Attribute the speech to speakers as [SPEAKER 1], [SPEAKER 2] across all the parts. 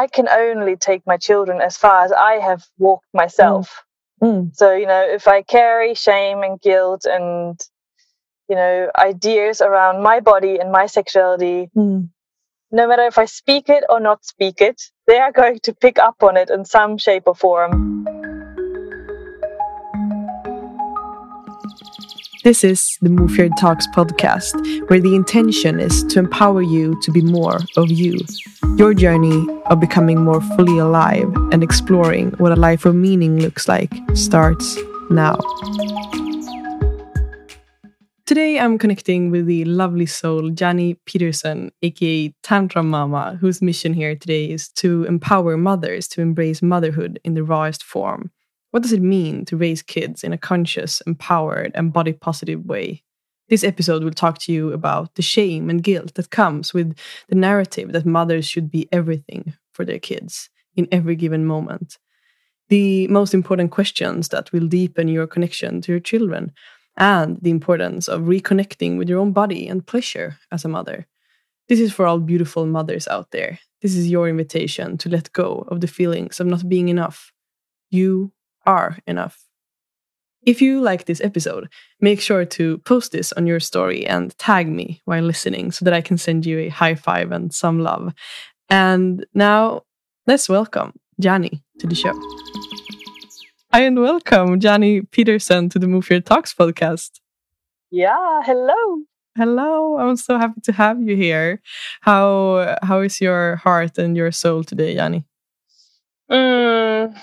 [SPEAKER 1] I can only take my children as far as I have walked myself. Mm. So, you know, if I carry shame and guilt and, you know, ideas around my body and my sexuality, mm. no matter if I speak it or not speak it, they are going to pick up on it in some shape or form.
[SPEAKER 2] This is the Move Your Talks podcast, where the intention is to empower you to be more of you. Your journey of becoming more fully alive and exploring what a life of meaning looks like starts now. Today, I'm connecting with the lovely soul Janni Peterson, aka Tantra Mama, whose mission here today is to empower mothers to embrace motherhood in the rawest form. What does it mean to raise kids in a conscious, empowered, and body positive way? This episode will talk to you about the shame and guilt that comes with the narrative that mothers should be everything for their kids in every given moment. The most important questions that will deepen your connection to your children, and the importance of reconnecting with your own body and pleasure as a mother. This is for all beautiful mothers out there. This is your invitation to let go of the feelings of not being enough. You are enough. If you like this episode, make sure to post this on your story and tag me while listening so that I can send you a high five and some love. And now let's welcome Janni to the show. Hi, and welcome Janni Peterson to the Move Your Talks podcast.
[SPEAKER 1] Yeah, hello.
[SPEAKER 2] Hello, I'm so happy to have you here. How how is your heart and your soul today, Janni?
[SPEAKER 1] Mm,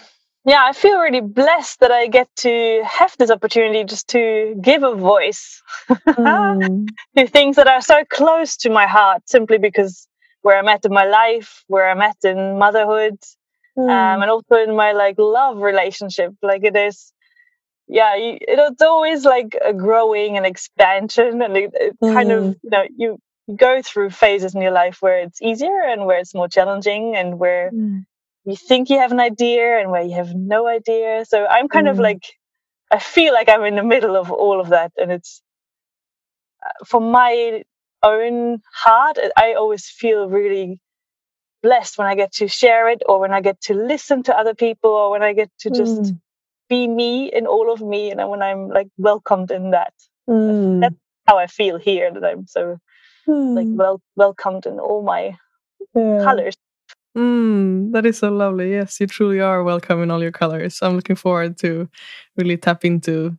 [SPEAKER 1] yeah, I feel really blessed that I get to have this opportunity just to give a voice mm. to things that are so close to my heart simply because where I'm at in my life, where I'm at in motherhood, mm. um, and also in my like love relationship. Like it is, yeah, you, it's always like a growing and expansion, and it, it mm. kind of mm. you know you go through phases in your life where it's easier and where it's more challenging, and where mm you think you have an idea and where you have no idea. So I'm kind mm. of like, I feel like I'm in the middle of all of that. And it's uh, for my own heart, I always feel really blessed when I get to share it or when I get to listen to other people or when I get to just mm. be me in all of me and when I'm like welcomed in that. Mm. That's how I feel here that I'm so like mm. well welcomed in all my yeah. colors.
[SPEAKER 2] Mm, that is so lovely. Yes, you truly are welcome in all your colors. I'm looking forward to really tap into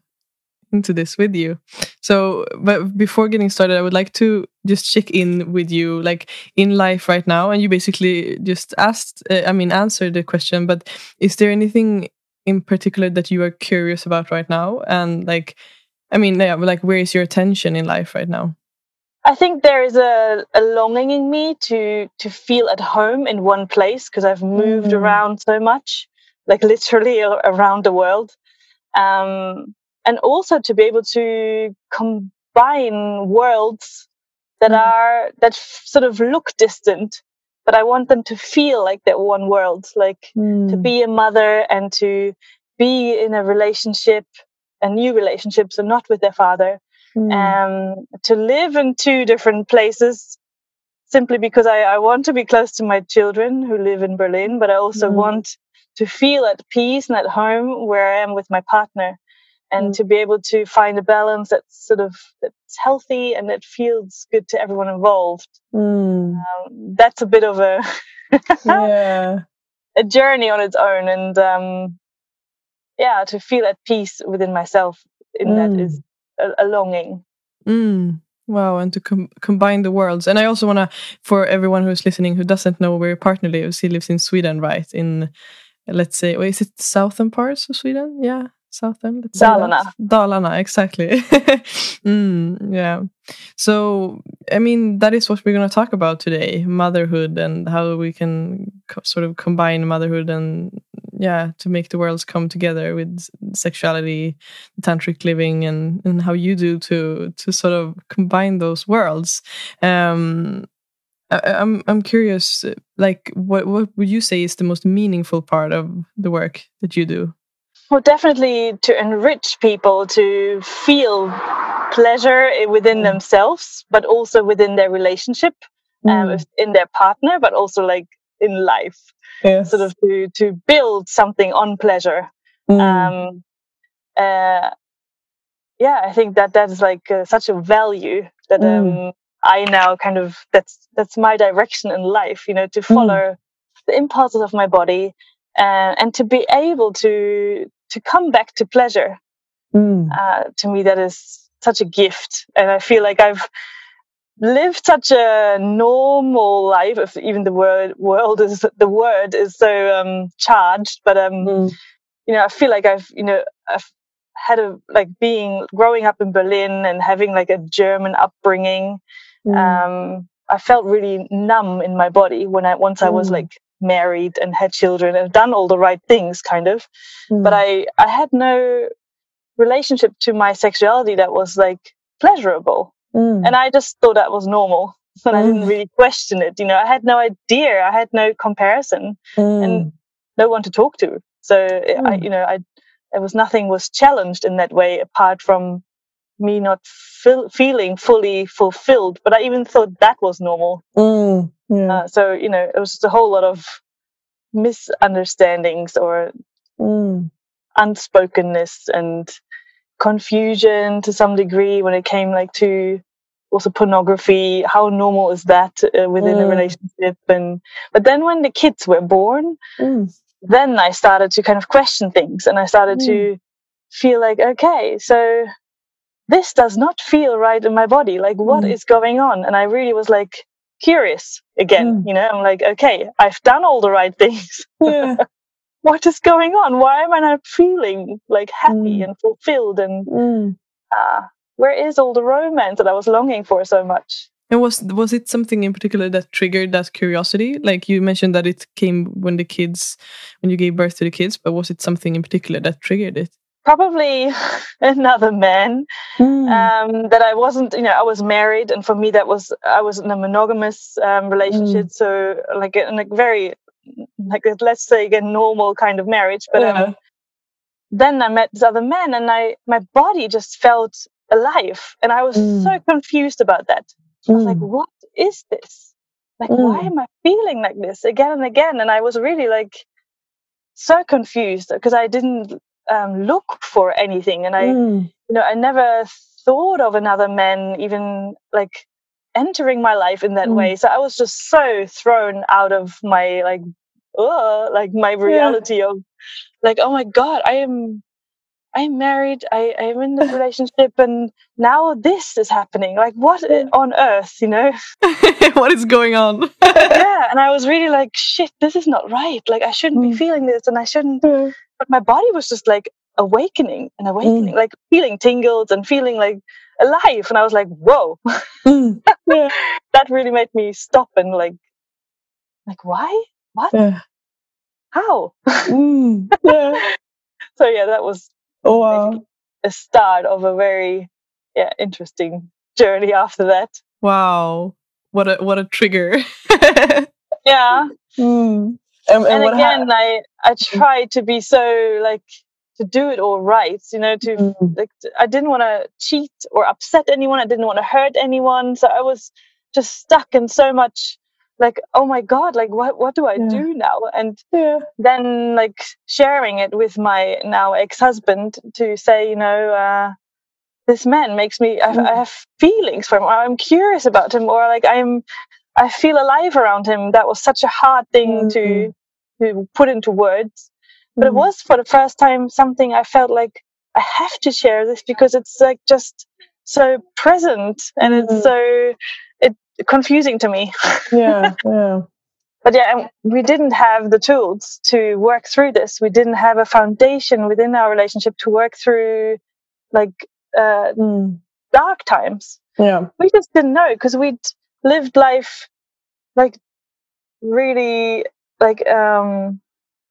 [SPEAKER 2] into this with you. So, but before getting started, I would like to just check in with you, like in life right now. And you basically just asked, uh, I mean, answered the question. But is there anything in particular that you are curious about right now? And like, I mean, yeah, like where is your attention in life right now?
[SPEAKER 1] I think there is a, a longing in me to to feel at home in one place because I've moved mm. around so much, like literally around the world, um, and also to be able to combine worlds that mm. are that f- sort of look distant, but I want them to feel like they're one world, like mm. to be a mother and to be in a relationship, a new relationship, so not with their father, mm. um, to live in two different places simply because I, I, want to be close to my children who live in Berlin, but I also mm. want to feel at peace and at home where I am with my partner and mm. to be able to find a balance that's sort of that's healthy and that feels good to everyone involved. Mm. Um, that's a bit of a yeah. a journey on its own and um, yeah to feel at peace within myself in that mm. is a, a longing.
[SPEAKER 2] Mm. Wow, and to com combine the worlds. And I also want to, for everyone who's listening who doesn't know where your partner lives, he lives in Sweden, right? In, let's say, is it southern parts of Sweden? Yeah, southern.
[SPEAKER 1] Dalarna.
[SPEAKER 2] Dalarna, exactly. mm, yeah. So, I mean, that is what we're going to talk about today motherhood and how we can sort of combine motherhood and yeah to make the worlds come together with sexuality tantric living and and how you do to to sort of combine those worlds um I, I'm I'm curious, like what what would you say is the most meaningful part of the work that you do?
[SPEAKER 1] Well, definitely to enrich people to feel pleasure within mm. themselves, but also within their relationship, um, mm. um, in their partner, but also like in life,
[SPEAKER 2] yes.
[SPEAKER 1] sort of to to build something on pleasure.
[SPEAKER 2] Mm.
[SPEAKER 1] Um, uh, yeah, I think that that is like uh, such a value that
[SPEAKER 2] Mm.
[SPEAKER 1] um, I now kind of that's that's my direction in life. You know, to follow the impulses of my body uh, and to be able to to come back to pleasure.
[SPEAKER 2] Mm.
[SPEAKER 1] Uh, to me, that is such a gift, and I feel like I've lived such a normal life. If even the word world is the word is so um, charged, but um,
[SPEAKER 2] Mm.
[SPEAKER 1] you know, I feel like I've, you know, I've had a like being growing up in Berlin and having like a German upbringing.
[SPEAKER 2] Mm.
[SPEAKER 1] Um, I felt really numb in my body when I once I was
[SPEAKER 2] Mm.
[SPEAKER 1] like married and had children and done all the right things, kind of. But
[SPEAKER 2] Mm.
[SPEAKER 1] I I had no relationship to my sexuality that was like pleasurable,
[SPEAKER 2] Mm.
[SPEAKER 1] and I just thought that was normal. And I didn't
[SPEAKER 2] Mm.
[SPEAKER 1] really question it. You know, I had no idea. I had no comparison
[SPEAKER 2] Mm.
[SPEAKER 1] and no one to talk to. So I,
[SPEAKER 2] Mm.
[SPEAKER 1] you know, I there was nothing was challenged in that way apart from me not feel, feeling fully fulfilled. But I even thought that was normal.
[SPEAKER 2] Mm. Yeah.
[SPEAKER 1] Uh, so you know, it was just a whole lot of misunderstandings or
[SPEAKER 2] Mm.
[SPEAKER 1] unspokenness and confusion to some degree when it came like to also pornography how normal is that uh, within a
[SPEAKER 2] Mm.
[SPEAKER 1] relationship and but then when the kids were born
[SPEAKER 2] Mm.
[SPEAKER 1] then I started to kind of question things and I started to feel like, okay, so this does not feel right in my body. Like, what is
[SPEAKER 2] Mm.
[SPEAKER 1] going on? And I really was like curious again,
[SPEAKER 2] Mm.
[SPEAKER 1] you know, I'm like, okay, I've done all the right things.
[SPEAKER 2] Yeah.
[SPEAKER 1] what is going on? Why am I not feeling like happy
[SPEAKER 2] Mm.
[SPEAKER 1] and fulfilled? And
[SPEAKER 2] Mm.
[SPEAKER 1] uh, where is all the romance that I was longing for so much?
[SPEAKER 2] And was was it something in particular that triggered that curiosity? Like you mentioned that it came when the kids, when you gave birth to the kids, but was it something in particular that triggered it?
[SPEAKER 1] Probably another man
[SPEAKER 2] Mm.
[SPEAKER 1] um, that I wasn't, you know, I was married, and for me that was I was in a monogamous um, relationship, so like in a very, like a- let's say a normal kind of marriage. But
[SPEAKER 2] Yeah.
[SPEAKER 1] um, then I met this other man, and I my body just felt alive, and I was
[SPEAKER 2] Mm.
[SPEAKER 1] so confused about that. I was like,
[SPEAKER 2] Mm.
[SPEAKER 1] what is this? Like, why
[SPEAKER 2] Mm.
[SPEAKER 1] am I feeling like this again and again? And I was really like so confused because I didn't um, look for anything, and I
[SPEAKER 2] Mm.
[SPEAKER 1] you know, I never thought of another man even like entering my life in that
[SPEAKER 2] Mm.
[SPEAKER 1] way. So I was just so thrown out of my like, uh, like my reality of like, oh my god, I am, I am married. I, am in this relationship, and now this is happening. Like, what on earth, you know?
[SPEAKER 2] what is going on?
[SPEAKER 1] yeah, and I was really like, shit, this is not right. Like, I shouldn't be
[SPEAKER 2] Mm.
[SPEAKER 1] feeling this, and I shouldn't
[SPEAKER 2] Yeah.
[SPEAKER 1] But my body was just like awakening and awakening, like feeling tingles and feeling like alive. And I was like, whoa,
[SPEAKER 2] Mm. Yeah.
[SPEAKER 1] that really made me stop and like, like why? What?
[SPEAKER 2] Yeah.
[SPEAKER 1] How?
[SPEAKER 2] Mm. Yeah.
[SPEAKER 1] So yeah, that was
[SPEAKER 2] Oh wow.
[SPEAKER 1] a start of a very yeah interesting journey after that.
[SPEAKER 2] Wow. What a what a trigger.
[SPEAKER 1] Yeah,
[SPEAKER 2] mm. And, and,
[SPEAKER 1] and again, I I tried to be so like to do it all right, you know, to
[SPEAKER 2] Mm.
[SPEAKER 1] like t- I didn't want to cheat or upset anyone. I didn't want to hurt anyone. So I was just stuck in so much like, oh my god, like what what do I
[SPEAKER 2] Yeah.
[SPEAKER 1] do now? And
[SPEAKER 2] Yeah.
[SPEAKER 1] then like sharing it with my now ex-husband to say, you know, uh, this man makes me I,
[SPEAKER 2] Mm.
[SPEAKER 1] I have feelings for him. Or I'm curious about him, or like I'm I feel alive around him. That was such a hard thing to to put into words but it
[SPEAKER 2] Mm.
[SPEAKER 1] was for the first time something I felt like I have to share this because it's like just so present and
[SPEAKER 2] Mm.
[SPEAKER 1] it's so it confusing to me.
[SPEAKER 2] Yeah. Yeah.
[SPEAKER 1] But yeah, we didn't have the tools to work through this. We didn't have a foundation within our relationship to work through like uh,
[SPEAKER 2] Mm.
[SPEAKER 1] dark times.
[SPEAKER 2] Yeah.
[SPEAKER 1] We just didn't know because we'd lived life like really like um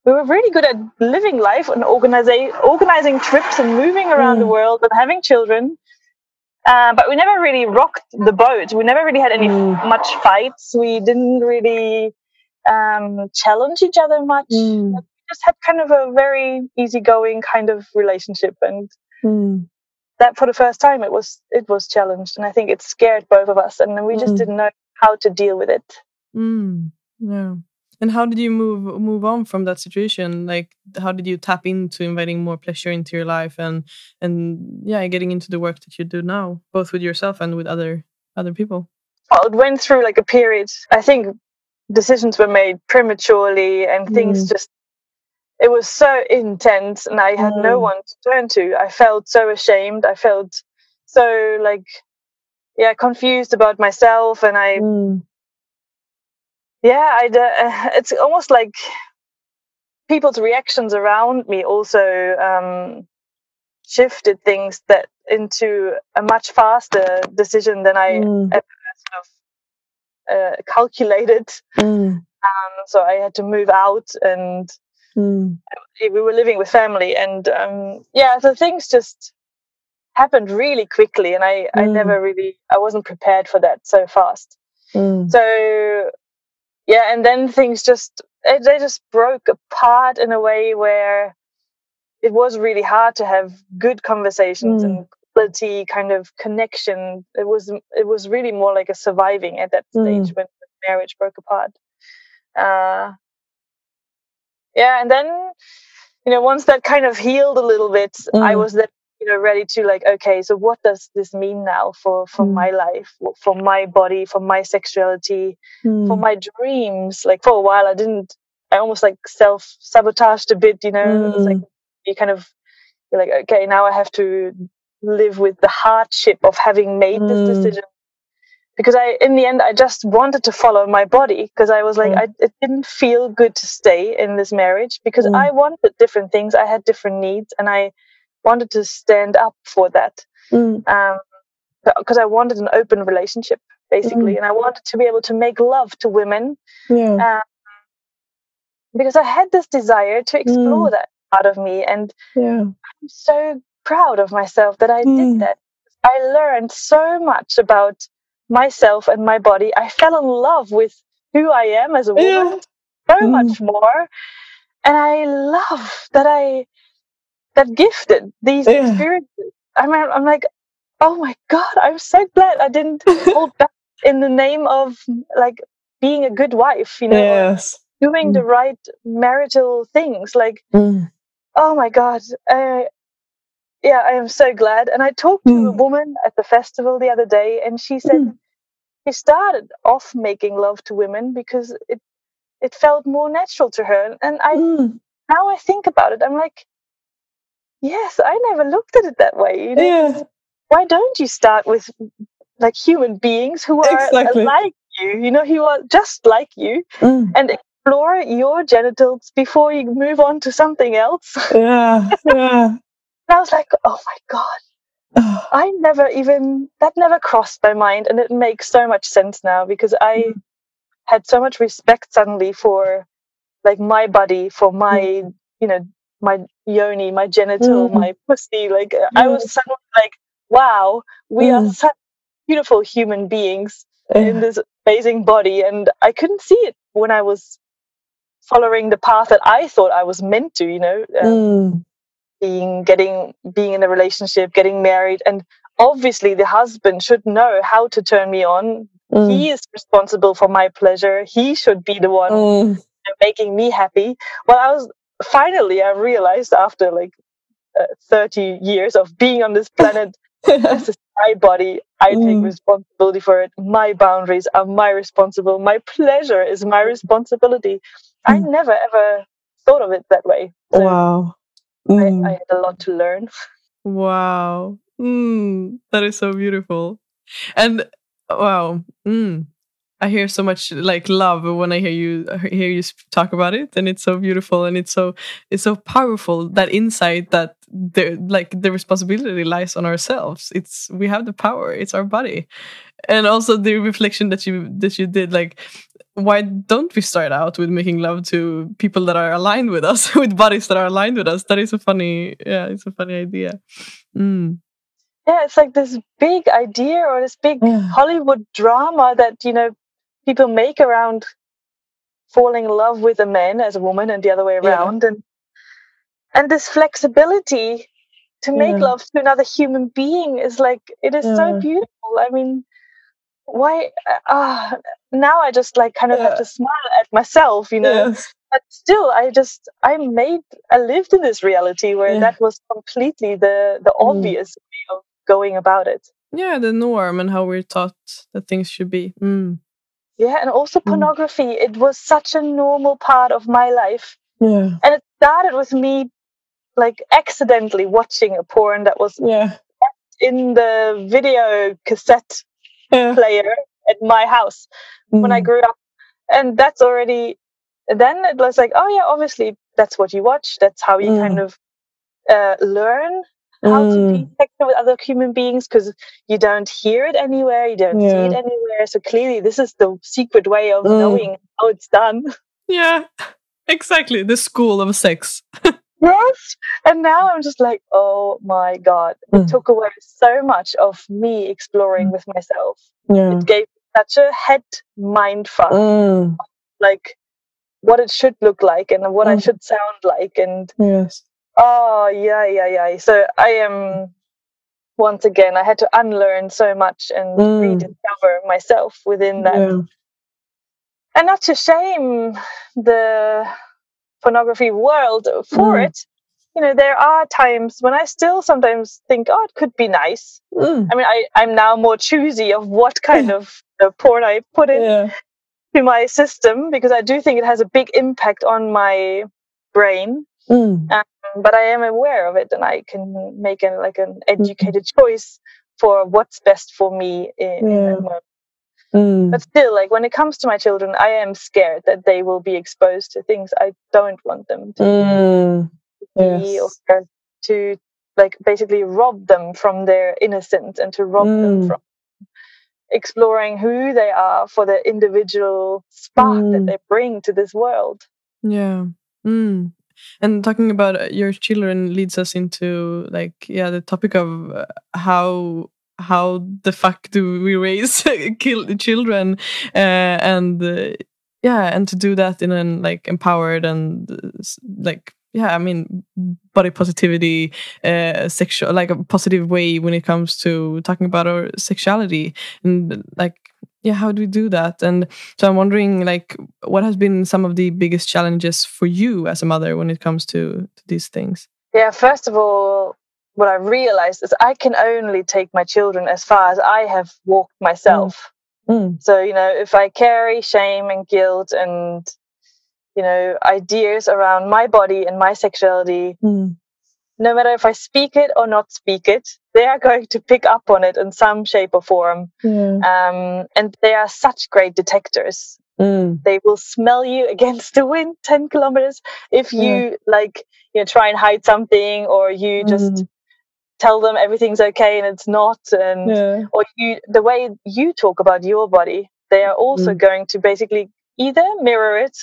[SPEAKER 1] we were really good at living life and organizing organizing trips and moving around the
[SPEAKER 2] Mm.
[SPEAKER 1] world and having children. Uh, but we never really rocked the boat. We never really had any
[SPEAKER 2] Mm.
[SPEAKER 1] much fights. We didn't really um, challenge each other much.
[SPEAKER 2] Mm.
[SPEAKER 1] We just had kind of a very easygoing kind of relationship, and
[SPEAKER 2] Mm.
[SPEAKER 1] that for the first time it was it was challenged, and I think it scared both of us, and we just
[SPEAKER 2] Mm.
[SPEAKER 1] didn't know how to deal with it.
[SPEAKER 2] Mm. Yeah. And how did you move move on from that situation? Like how did you tap into inviting more pleasure into your life and and yeah getting into the work that you do now both with yourself and with other other people?
[SPEAKER 1] Well it went through like a period. I think decisions were made prematurely and things mm. just it was so intense and i had mm. no one to turn to. I felt so ashamed. I felt so like yeah confused about myself and i mm yeah I, uh, it's almost like people's reactions around me also um, shifted things that into a much faster decision than i mm. ever sort of uh, calculated mm. um, so i had to move out and mm. we were living with family and um, yeah so things just happened really quickly and i i mm. never really i wasn't prepared for that so fast mm. so yeah, and then things just they just broke apart in a way where it was really hard to have good conversations mm. and quality kind of connection. It was it was really more like a surviving at that stage mm. when the marriage broke apart. Uh, yeah, and then you know once that kind of healed a little bit, mm. I was then you know ready to like okay so what does this mean now for for mm. my life for my body for my sexuality mm. for my dreams like for a while i didn't i almost like self sabotaged a bit you know mm. like you kind of you're like okay now i have to live with the hardship of having made this mm. decision because i in the end i just wanted to follow my body because i was like. I, it didn't feel good to stay in this marriage because mm. i wanted different things i had different needs and i wanted to stand up for that because mm. um, I wanted an open relationship basically, mm. and I wanted to be able to make love to women. Yeah. Um, because I had this desire to explore mm. that part of me, and yeah. I'm so proud of myself that I did mm. that. I learned so much about myself and my body. I fell in love with who I am as a woman yeah. so mm. much more. And I love that I that gifted these yeah. experiences. I'm, I'm like, oh my God, I'm so glad I didn't hold back in the name of like being a good wife, you know, yes. doing mm. the right marital things. Like, mm. oh my God. Uh, yeah, I am so glad. And I talked to mm. a woman at the festival the other day, and she said mm. she started off making love to women because it it felt more natural to her. And I mm. now I think about it, I'm like, yes, I never looked at it that way. You know? Yeah. Why don't you start with like human beings who are exactly. like you, you know, who are just like you, mm. and explore your genitals before you move on to something else?
[SPEAKER 2] Yeah, yeah.
[SPEAKER 1] I was like, oh my god. I never even that never crossed my mind, and it makes so much sense now because I mm. had so much respect suddenly for like my body, for my mm. you know my yoni, my genital, mm. my pussy. Like mm. I was suddenly like, wow, we mm. are such beautiful human beings in this amazing body, and I couldn't see it when I was following the path that I thought I was meant to. You know, um, mm. being getting being in a relationship, getting married, and obviously the husband should know how to turn me on. Mm. He is responsible for my pleasure. He should be the one mm. making me happy. Well, I was finally I realized after like uh, 30 years of being on this planet, this is my body. I mm. take responsibility for it. My boundaries are my responsible. My pleasure is my responsibility. Mm. I never ever thought of it that way.
[SPEAKER 2] So wow.
[SPEAKER 1] Mm. I, I, had a lot to learn.
[SPEAKER 2] Wow. Mm, that is so beautiful. And wow. I hear so much like love when I hear you hear you talk about it, and it's so beautiful and it's so it's so powerful that insight that the like the responsibility lies on ourselves. It's we have the power. It's our body, and also the reflection that you that you did. Like, why don't we start out with making love to people that are aligned with us, with bodies that are aligned with us? That is a funny, yeah, it's a funny idea. Mm
[SPEAKER 1] yeah it's like this big idea or this big yeah. hollywood drama that you know people make around falling in love with a man as a woman and the other way around yeah. and and this flexibility to make yeah. love to another human being is like it is yeah. so beautiful i mean why uh, now i just like kind of have to smile at myself you know yes. but still i just i made i lived in this reality where that was completely the the mm. obvious way of going about it
[SPEAKER 2] yeah the norm and how we're taught that things should be mm.
[SPEAKER 1] Yeah and also mm. pornography it was such a normal part of my life
[SPEAKER 2] yeah
[SPEAKER 1] and it started with me like accidentally watching a porn that was
[SPEAKER 2] yeah
[SPEAKER 1] in the video cassette
[SPEAKER 2] yeah.
[SPEAKER 1] player at my house mm. when I mm. grew up. And that's already, then it was like, oh, yeah, obviously that's what you watch. That's how you mm. kind of uh, learn how mm. to be mm. sexual with other human beings because you don't hear it anywhere, you don't yeah. see it anywhere. So clearly, this is the secret way of mm. knowing how it's done.
[SPEAKER 2] Yeah, exactly. The school of sex.
[SPEAKER 1] yes. And now I'm just like, oh my God. It mm. took away so much of me exploring mm. with myself.
[SPEAKER 2] Yeah.
[SPEAKER 1] It gave such a head mind fuck.
[SPEAKER 2] Mm.
[SPEAKER 1] Like what it should look like and what I should sound like. And
[SPEAKER 2] yes.
[SPEAKER 1] Oh yeah, yeah, yeah. So I am once again I had to unlearn so much and mm. rediscover myself within that. Yeah. And not to shame the pornography world for mm. it you know there are times when i still sometimes think oh it could be nice
[SPEAKER 2] mm.
[SPEAKER 1] i mean I, i'm now more choosy of what kind of uh, porn i put in
[SPEAKER 2] yeah.
[SPEAKER 1] to my system because i do think it has a big impact on my brain
[SPEAKER 2] mm.
[SPEAKER 1] But i am aware of it and i can make an like an educated choice for what's best for me in,
[SPEAKER 2] yeah.
[SPEAKER 1] in
[SPEAKER 2] Mm.
[SPEAKER 1] But still, like when it comes to my children, I am scared that they will be exposed to things I don't want them to
[SPEAKER 2] mm.
[SPEAKER 1] be
[SPEAKER 2] yes.
[SPEAKER 1] or to like basically rob them from their innocence and to rob mm. them from exploring who they are for the individual spark that mm. they bring to this world.
[SPEAKER 2] Yeah. Mm. And talking about uh, your children leads us into like yeah the topic of uh, how how the fuck do we raise children? Uh, and uh, yeah and to do that in an like empowered and uh, like yeah i mean body positivity uh sexual like a positive way when it comes to talking about our sexuality. And like yeah how do we do that and so i'm wondering like what has been some of the biggest challenges for you as a mother when it comes to, to these things
[SPEAKER 1] yeah first of all what I realized is I can only take my children as far as I have walked myself.
[SPEAKER 2] Mm. Mm.
[SPEAKER 1] So, you know, if I carry shame and guilt and, you know, ideas around my body and my sexuality,
[SPEAKER 2] mm.
[SPEAKER 1] no matter if I speak it or not speak it, they are going to pick up on it in some shape or form.
[SPEAKER 2] Yeah.
[SPEAKER 1] Um, and they are such great detectors.
[SPEAKER 2] Mm.
[SPEAKER 1] They will smell you against the wind 10 kilometers if you yeah. like, you know, try and hide something or you just mm tell them everything's okay and it's not and
[SPEAKER 2] yeah.
[SPEAKER 1] or you the way you talk about your body they are also mm. going to basically either mirror it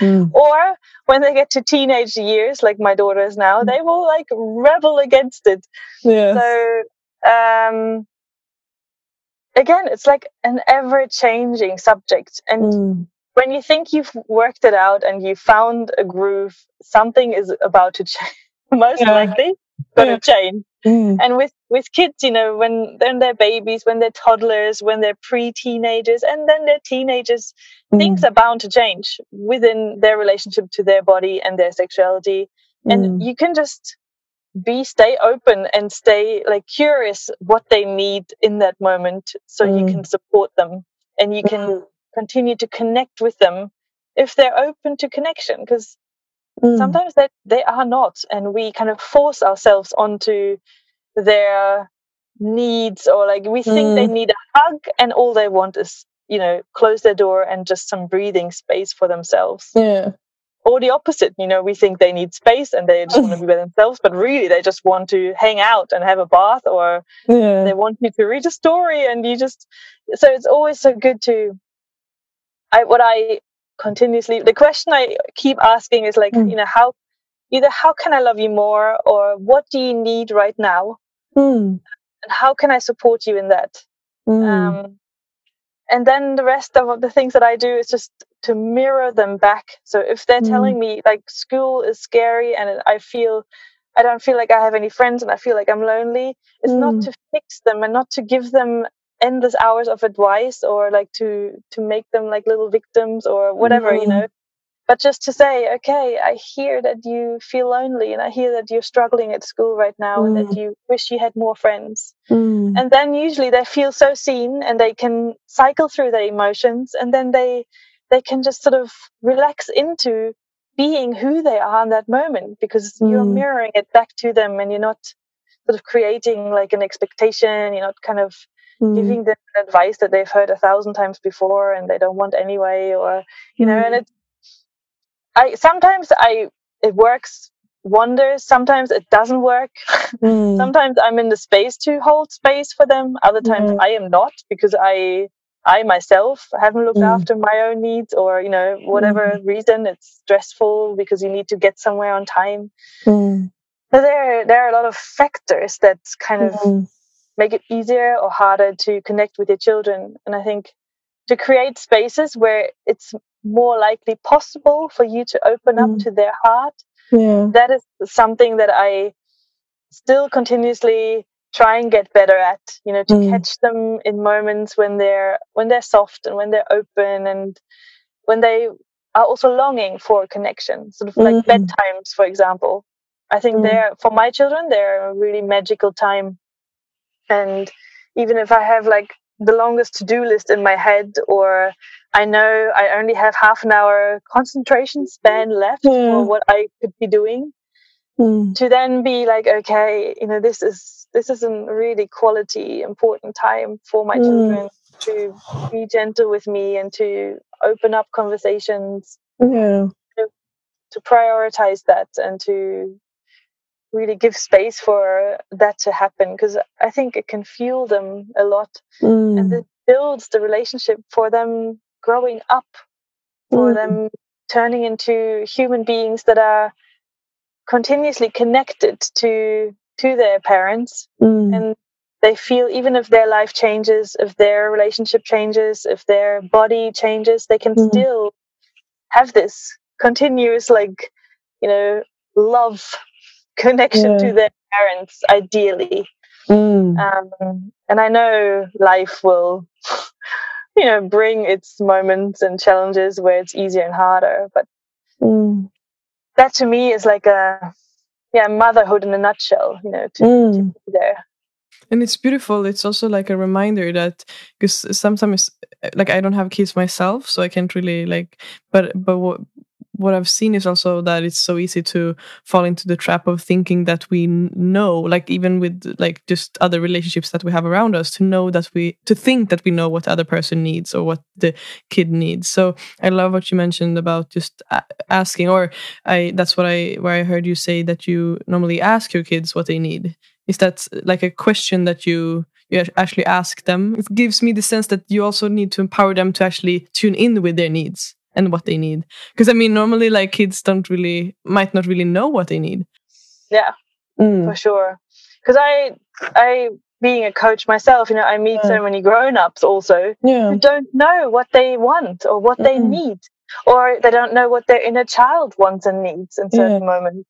[SPEAKER 2] mm.
[SPEAKER 1] or when they get to teenage years like my daughter is now they will like rebel against it
[SPEAKER 2] yeah.
[SPEAKER 1] so um again it's like an ever changing subject and
[SPEAKER 2] mm.
[SPEAKER 1] when you think you've worked it out and you found a groove something is about to change most yeah. likely going to yeah. change
[SPEAKER 2] Mm.
[SPEAKER 1] And with with kids, you know, when then they're babies, when they're toddlers, when they're pre-teenagers, and then they're teenagers, mm. things are bound to change within their relationship to their body and their sexuality. And
[SPEAKER 2] mm.
[SPEAKER 1] you can just be stay open and stay like curious what they need in that moment so you
[SPEAKER 2] mm.
[SPEAKER 1] can support them and you can
[SPEAKER 2] mm.
[SPEAKER 1] continue to connect with them if they're open to connection because
[SPEAKER 2] Mm.
[SPEAKER 1] sometimes that they are not and we kind of force ourselves onto their needs or like we think mm. they need a hug and all they want is you know close their door and just some breathing space for themselves
[SPEAKER 2] yeah
[SPEAKER 1] or the opposite you know we think they need space and they just want to be by themselves but really they just want to hang out and have a bath or
[SPEAKER 2] yeah.
[SPEAKER 1] they want you to read a story and you just so it's always so good to i what i continuously the question i keep asking is like
[SPEAKER 2] mm.
[SPEAKER 1] you know how either how can i love you more or what do you need right now
[SPEAKER 2] mm.
[SPEAKER 1] and how can i support you in that
[SPEAKER 2] mm.
[SPEAKER 1] um, and then the rest of the things that i do is just to mirror them back so if they're
[SPEAKER 2] mm.
[SPEAKER 1] telling me like school is scary and i feel i don't feel like i have any friends and i feel like i'm lonely it's not
[SPEAKER 2] mm.
[SPEAKER 1] to fix them and not to give them endless hours of advice or like to to make them like little victims or whatever mm. you know but just to say okay i hear that you feel lonely and i hear that you're struggling at school right now mm. and that mm. you wish you had more friends mm. and then usually they feel so seen and they can cycle through their emotions and then they they can just sort of relax into being who they are in that moment because you're mm. mirroring it back to them and you're not sort of creating like an expectation you're not kind of mm. giving them advice that they've heard a thousand times before and they don't want anyway or you know and mm. it i sometimes i it works wonders sometimes it doesn't work mm. sometimes i'm in the space to hold space for them other times i am not because i i myself haven't looked mm. after my own needs or you know whatever mm. reason it's stressful because you need to get somewhere on time mm. but there there are a lot of factors that kind of mm make it easier or harder to connect with your children. And I think to create spaces where it's more likely possible for you to open mm. up to their heart, yeah. that is something that I still continuously try and get better at you know to mm. catch them in moments when they're when they're soft and when they're open and when they are also longing for connection sort of like mm. bedtimes for example i think mm. they're for my children they're a really magical time and even if i have like the longest to-do list in my head or i know i only have half an hour concentration span left yeah. for what i could be doing mm. to then be like okay you know this is this is a really quality important time for my mm. children to be gentle with me and to open up conversations
[SPEAKER 2] yeah
[SPEAKER 1] to, to prioritize that and to really give space for that to happen because I think it can fuel them a lot mm. and it builds the relationship for them growing up, for mm. them turning into human beings that are continuously connected to to their parents mm. and they feel even if their life changes if their relationship changes if their body changes they can mm. still have this continuous like you know love connection yeah. to their parents, ideally. Mm. Um, and I know life will, you know, bring its moments and challenges where it's easier and harder. But mm. that to me is like a, yeah, motherhood in a nutshell. You know, to, mm. to be there
[SPEAKER 2] and it's beautiful it's also like a reminder that because sometimes like i don't have kids myself so i can't really like but but what I've seen is also that it's so easy to fall into the trap of thinking that we know, like even with like just other relationships that we have around us, to know that we to think that we know what the other person needs or what the kid needs. So I love what you mentioned about just asking, or I that's what I where I heard you say that you normally ask your kids what they need. Is that like a question that you you actually ask them? It gives me the sense that you also need to empower them to actually tune in with their needs and what they need because i mean normally like kids don't really might not really know what they need
[SPEAKER 1] yeah mm. for sure because i i being a coach myself you know i meet yeah. so many grown-ups also yeah. who don't know what they want or what mm they need or they don't know what their inner child wants and needs in certain yeah. moments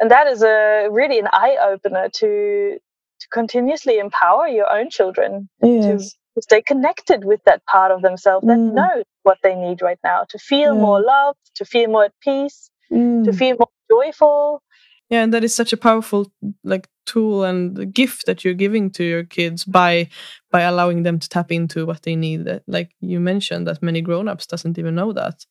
[SPEAKER 1] and that is a really an eye-opener to to continuously empower your own children yes. to, to stay connected with that part of themselves that mm. knows what they need right now to feel mm. more love, to feel more at peace, mm. to feel more joyful.
[SPEAKER 2] Yeah, and that is such a powerful like tool and gift that you're giving to your kids by by allowing them to tap into what they need. Like you mentioned, that many grown-ups doesn't even know that.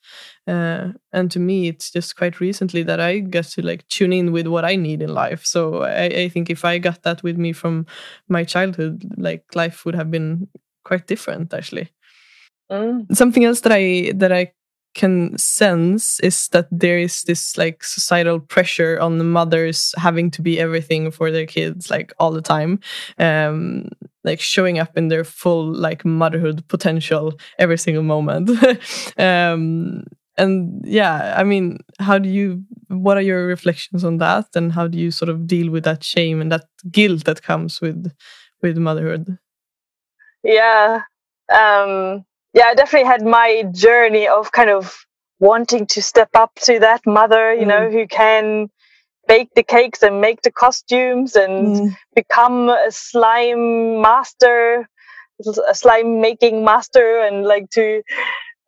[SPEAKER 2] Uh, and to me, it's just quite recently that I get to like tune in with what I need in life. So I, I think if I got that with me from my childhood, like life would have been quite different actually. Mm. Something else that I that I can sense is that there is this like societal pressure on the mothers having to be everything for their kids like all the time um like showing up in their full like motherhood potential every single moment um and yeah i mean how do you what are your reflections on that and how do you sort of deal with that shame and that guilt that comes with with motherhood
[SPEAKER 1] yeah um yeah, I definitely had my journey of kind of wanting to step up to that mother, you mm. know, who can bake the cakes and make the costumes and mm. become a slime master a slime making master and like to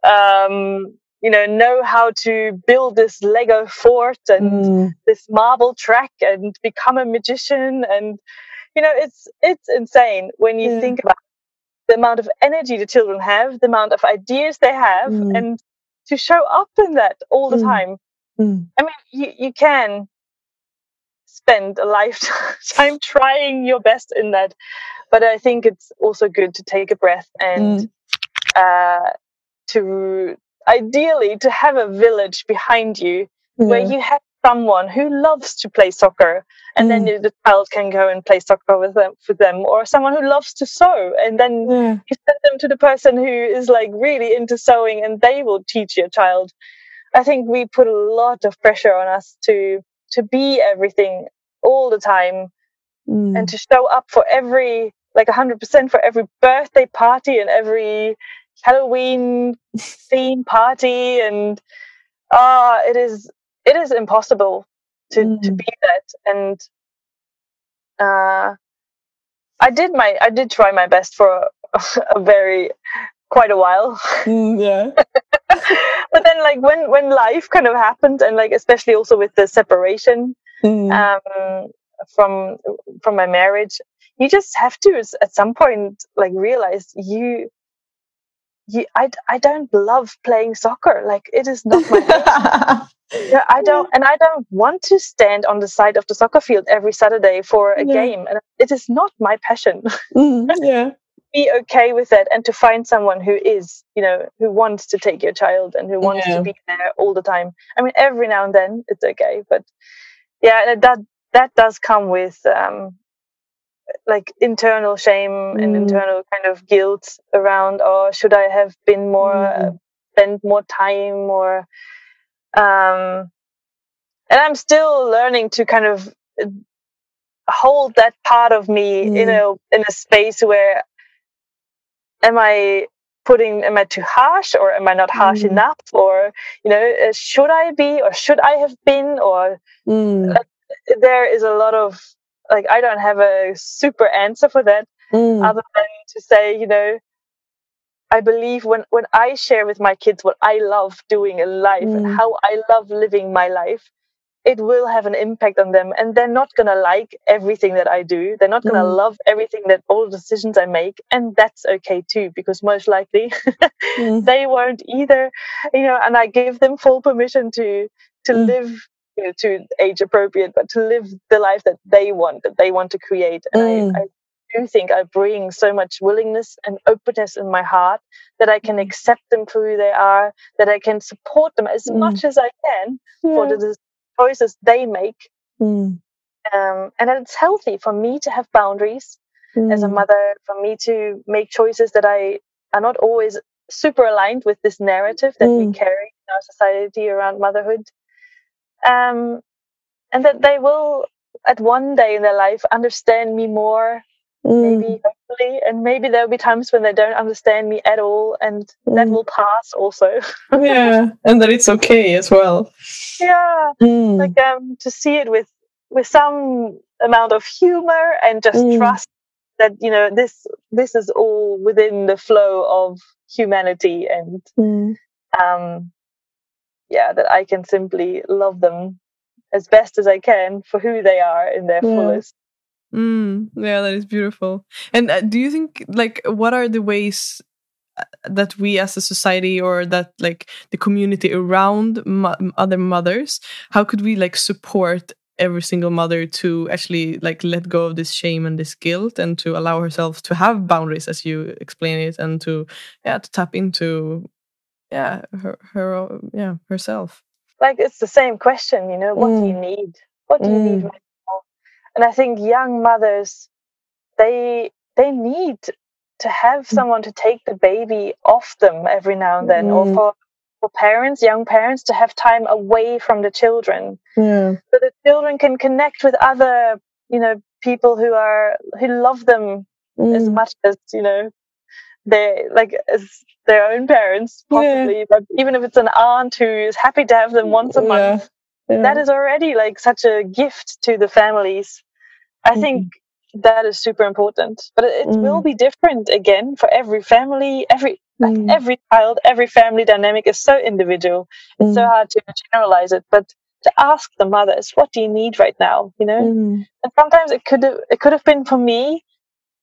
[SPEAKER 1] um, you know know how to build this lego fort and mm. this marble track and become a magician and you know it's it's insane when you yeah. think about the amount of energy the children have the amount of ideas they have mm. and to show up in that all the mm. time mm. i mean you, you can spend a lifetime trying your best in that but i think it's also good to take a breath and mm. uh, to ideally to have a village behind you where you have someone who loves to play soccer and mm. then the child can go and play soccer with them for them or someone who loves to sew and then yeah. you send them to the person who is like really into sewing and they will teach your child i think we put a lot of pressure on us to to be everything all the time mm. and to show up for every like 100% for every birthday party and every Halloween theme party, and ah, uh, it is it is impossible to mm. to be that. And uh, I did my I did try my best for a, a very quite a while.
[SPEAKER 2] Mm, yeah.
[SPEAKER 1] but then like when when life kind of happened and like especially also with the separation mm. um from from my marriage you just have to at some point like realize you you, I, I don't love playing soccer. Like it is not my yeah, I don't, and I don't want to stand on the side of the soccer field every Saturday for a yeah. game, and it is not my passion.
[SPEAKER 2] Mm, yeah,
[SPEAKER 1] be okay with it, and to find someone who is, you know, who wants to take your child and who wants yeah. to be there all the time. I mean, every now and then it's okay, but yeah, that that does come with um, like internal shame mm. and internal kind of guilt around or should i have been more mm. uh, spent more time or um and i'm still learning to kind of uh, hold that part of me mm. in a in a space where am i putting am i too harsh or am i not harsh mm. enough or you know uh, should i be or should i have been or
[SPEAKER 2] mm. uh,
[SPEAKER 1] there is a lot of like I don't have a super answer for that
[SPEAKER 2] mm.
[SPEAKER 1] other than to say, you know, I believe when when I share with my kids what I love doing in life mm. and how I love living my life, it will have an impact on them and they're not going to like everything that I do. They're not going to mm. love everything that all the decisions I make and that's okay too because most likely mm. they won't either. You know, and I give them full permission to to mm. live you know, to age appropriate, but to live the life that they want, that they want to create. And mm. I, I do think I bring so much willingness and openness in my heart that I can mm. accept them for who they are, that I can support them as mm. much as I can yeah. for the choices they make.
[SPEAKER 2] Mm.
[SPEAKER 1] Um, and that it's healthy for me to have boundaries mm. as a mother, for me to make choices that I are not always super aligned with this narrative that we mm. carry in our society around motherhood um, and that they will at one day in their life understand me more mm. maybe hopefully and maybe there'll be times when they don't understand me at all and mm. that will pass also
[SPEAKER 2] yeah and that it's okay as well
[SPEAKER 1] yeah mm. like um to see it with with some amount of humor and just mm. trust that you know this this is all within the flow of humanity and
[SPEAKER 2] mm.
[SPEAKER 1] um yeah, that I can simply love them as best as I can for who they are in their yeah. fullest.
[SPEAKER 2] Mm, yeah, that is beautiful. And uh, do you think, like, what are the ways uh, that we as a society or that like the community around mo other mothers how could we like support every single mother to actually like let go of this shame and this guilt and to allow herself to have boundaries as you explain it and to yeah to tap into yeah her her yeah herself
[SPEAKER 1] like it's the same question you know what mm. do you mm. need what do you need right now and i think young mothers they they need to have mm. someone to take the baby off them every now and then mm. or for for parents young parents to have time away from the children
[SPEAKER 2] yeah.
[SPEAKER 1] so the children can connect with other you know people who are who love them as mm. much as you know they like as their own parents possibly yeah. but even if it's an aunt who is happy to have them once a month yeah. that is already like such a gift to the families i mm-hmm. think that is super important. But it,
[SPEAKER 2] Mm.
[SPEAKER 1] will be different again for every family, every like
[SPEAKER 2] Mm.
[SPEAKER 1] every child, every family dynamic is so individual. It's so
[SPEAKER 2] Mm.
[SPEAKER 1] hard to generalize it. But to ask the mothers, what do you need right now? You know,
[SPEAKER 2] Mm.
[SPEAKER 1] and sometimes it could have it could have been for me.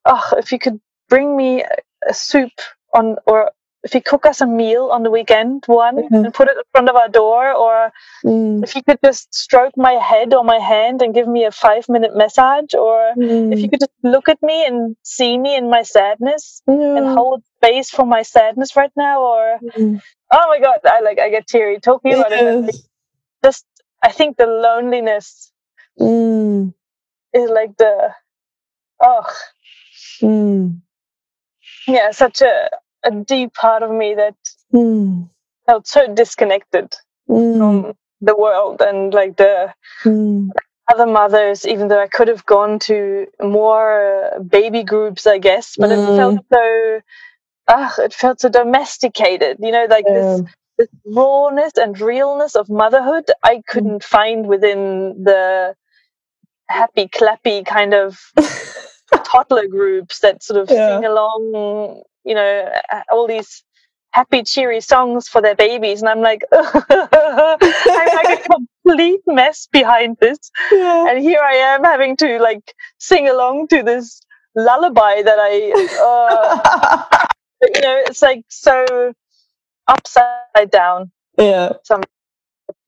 [SPEAKER 1] Oh, if you could bring me a, a soup on, or if you cook us a meal on the weekend, one
[SPEAKER 2] Mhm.
[SPEAKER 1] and put it in front of our door, or
[SPEAKER 2] Mm.
[SPEAKER 1] if you could just stroke my head or my hand and give me a five minute massage, or if you
[SPEAKER 2] Mm.
[SPEAKER 1] could just look at me and see me in my sadness and hold space for my sadness right now, or
[SPEAKER 2] Mm.
[SPEAKER 1] oh my god, I like I get teary talking about it. Just I think the loneliness
[SPEAKER 2] Mm.
[SPEAKER 1] is like the oh
[SPEAKER 2] Mm.
[SPEAKER 1] yeah, such a a deep part of me that
[SPEAKER 2] Mm.
[SPEAKER 1] felt so disconnected
[SPEAKER 2] Mm.
[SPEAKER 1] from the world and like the
[SPEAKER 2] Mm.
[SPEAKER 1] other mothers, even though I could have gone to more uh, baby groups, I guess, but it felt so, ah, it felt so domesticated, you know, like this, this rawness and realness of motherhood I couldn't find within the happy, clappy kind of toddler groups that sort of
[SPEAKER 2] Yeah.
[SPEAKER 1] sing along, you know, all these happy, cheery songs for their babies. And I'm like, I'm like a complete mess behind this
[SPEAKER 2] Yeah.
[SPEAKER 1] and here I am having to like sing along to this lullaby that I, uh, you know, it's like so upside down.
[SPEAKER 2] yeah.
[SPEAKER 1] Some-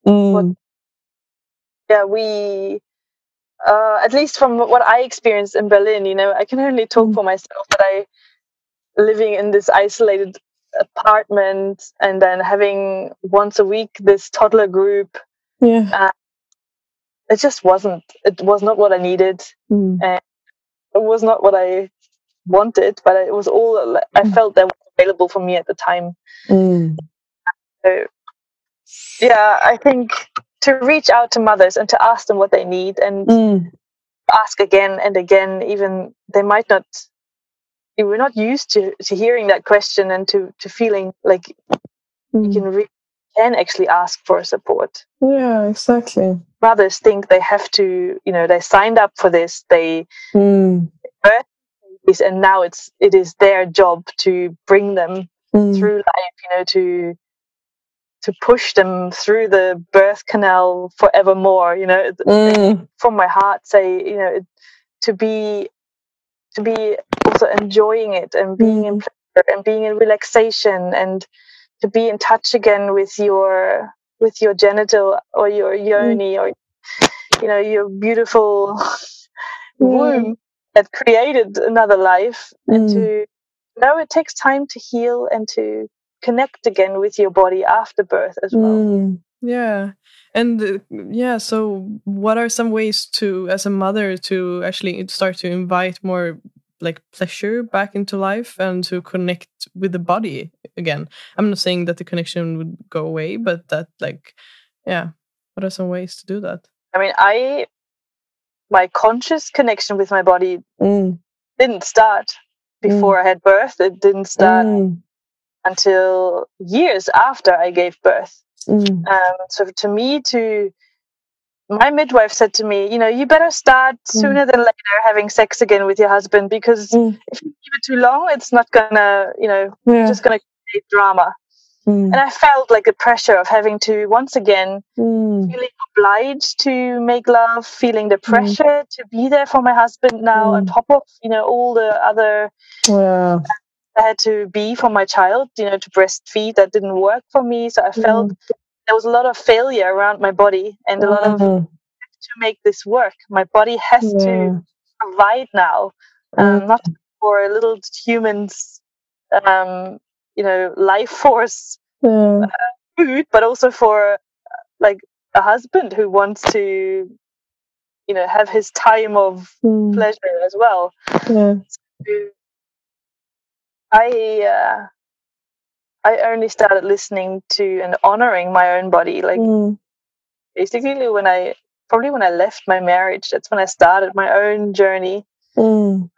[SPEAKER 2] Mm.
[SPEAKER 1] Yeah, we, uh, at least from what I experienced in Berlin, you know, I can only talk
[SPEAKER 2] Mm.
[SPEAKER 1] for myself but I living in this isolated apartment and then having once a week this toddler group.
[SPEAKER 2] Yeah.
[SPEAKER 1] It just wasn't. It was not what I needed.
[SPEAKER 2] Mm.
[SPEAKER 1] it was not what I wanted, but it was all I
[SPEAKER 2] Mm.
[SPEAKER 1] felt that was available for me at the time.
[SPEAKER 2] Mm.
[SPEAKER 1] So, yeah, I think to reach out to mothers and to ask them what they need and
[SPEAKER 2] Mm.
[SPEAKER 1] ask again and again, even they might not. You were not used to, to hearing that question and to, to feeling like you
[SPEAKER 2] Mm.
[SPEAKER 1] can re- can actually ask for support.
[SPEAKER 2] Yeah, exactly.
[SPEAKER 1] Mothers think they have to, you know, they signed up for this, they
[SPEAKER 2] Mm.
[SPEAKER 1] is and now it's it is their job to bring them
[SPEAKER 2] Mm.
[SPEAKER 1] through life you know to to push them through the birth canal forevermore you know
[SPEAKER 2] Mm.
[SPEAKER 1] from my heart say you know to be to be also enjoying it and being in pleasure and being in relaxation and to be in touch again with your with your genital or your yoni or you know your beautiful womb that created another life and
[SPEAKER 2] Mm.
[SPEAKER 1] to know it takes time to heal and to connect again with your body after birth as well
[SPEAKER 2] Mm. Yeah. And uh, yeah, so what are some ways to, as a mother, to actually start to invite more like pleasure back into life and to connect with the body again? I'm not saying that the connection would go away, but that, like, yeah, what are some ways to do that?
[SPEAKER 1] i mean i my conscious connection with my body
[SPEAKER 2] Mm.
[SPEAKER 1] didn't start before i had birth it didn't start
[SPEAKER 2] Mm.
[SPEAKER 1] until years after i gave birth
[SPEAKER 2] Mm.
[SPEAKER 1] um, so to me to my midwife said to me you know you better start sooner than later having sex again with your husband because
[SPEAKER 2] Mm.
[SPEAKER 1] if you leave it too long it's not gonna you know
[SPEAKER 2] Yeah.
[SPEAKER 1] just gonna create drama
[SPEAKER 2] Mm.
[SPEAKER 1] and i felt like the pressure of having to once again
[SPEAKER 2] Mm.
[SPEAKER 1] feeling obliged to make love feeling the pressure to be there for my husband now on
[SPEAKER 2] Mm.
[SPEAKER 1] top of you know all the other
[SPEAKER 2] Yeah.
[SPEAKER 1] I had to be for my child, you know, to breastfeed. That didn't work for me. So I felt there was a lot of failure around my body and a lot of
[SPEAKER 2] Mm.
[SPEAKER 1] to make this work. My body has
[SPEAKER 2] Yeah.
[SPEAKER 1] to provide now, um, not for a little humans, um, you know, life force
[SPEAKER 2] Yeah.
[SPEAKER 1] food, but also for uh, like a husband who wants to, you know, have his time of
[SPEAKER 2] Mm.
[SPEAKER 1] pleasure as well.
[SPEAKER 2] Yeah.
[SPEAKER 1] I uh, I only started listening to and honoring my own body, like
[SPEAKER 2] Mm.
[SPEAKER 1] basically when I probably when I left my marriage. That's when I started my own journey.
[SPEAKER 2] Mm.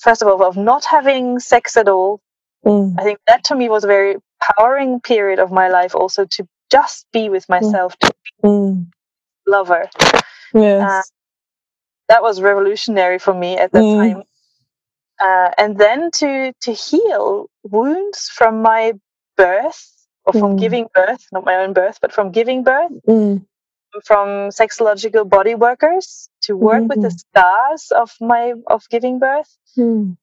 [SPEAKER 1] First of all, of not having sex at all.
[SPEAKER 2] Mm.
[SPEAKER 1] I think that to me was a very powering period of my life. Also to just be with myself, to
[SPEAKER 2] Mm.
[SPEAKER 1] love her.
[SPEAKER 2] Yes.
[SPEAKER 1] that was revolutionary for me at that
[SPEAKER 2] Mm.
[SPEAKER 1] time. Uh, and then to to heal wounds from my birth or from
[SPEAKER 2] Mm.
[SPEAKER 1] giving birth, not my own birth, but from giving birth,
[SPEAKER 2] Mm.
[SPEAKER 1] from sexological body workers to work with the
[SPEAKER 2] Mhm.
[SPEAKER 1] scars of my of giving birth
[SPEAKER 2] Mm.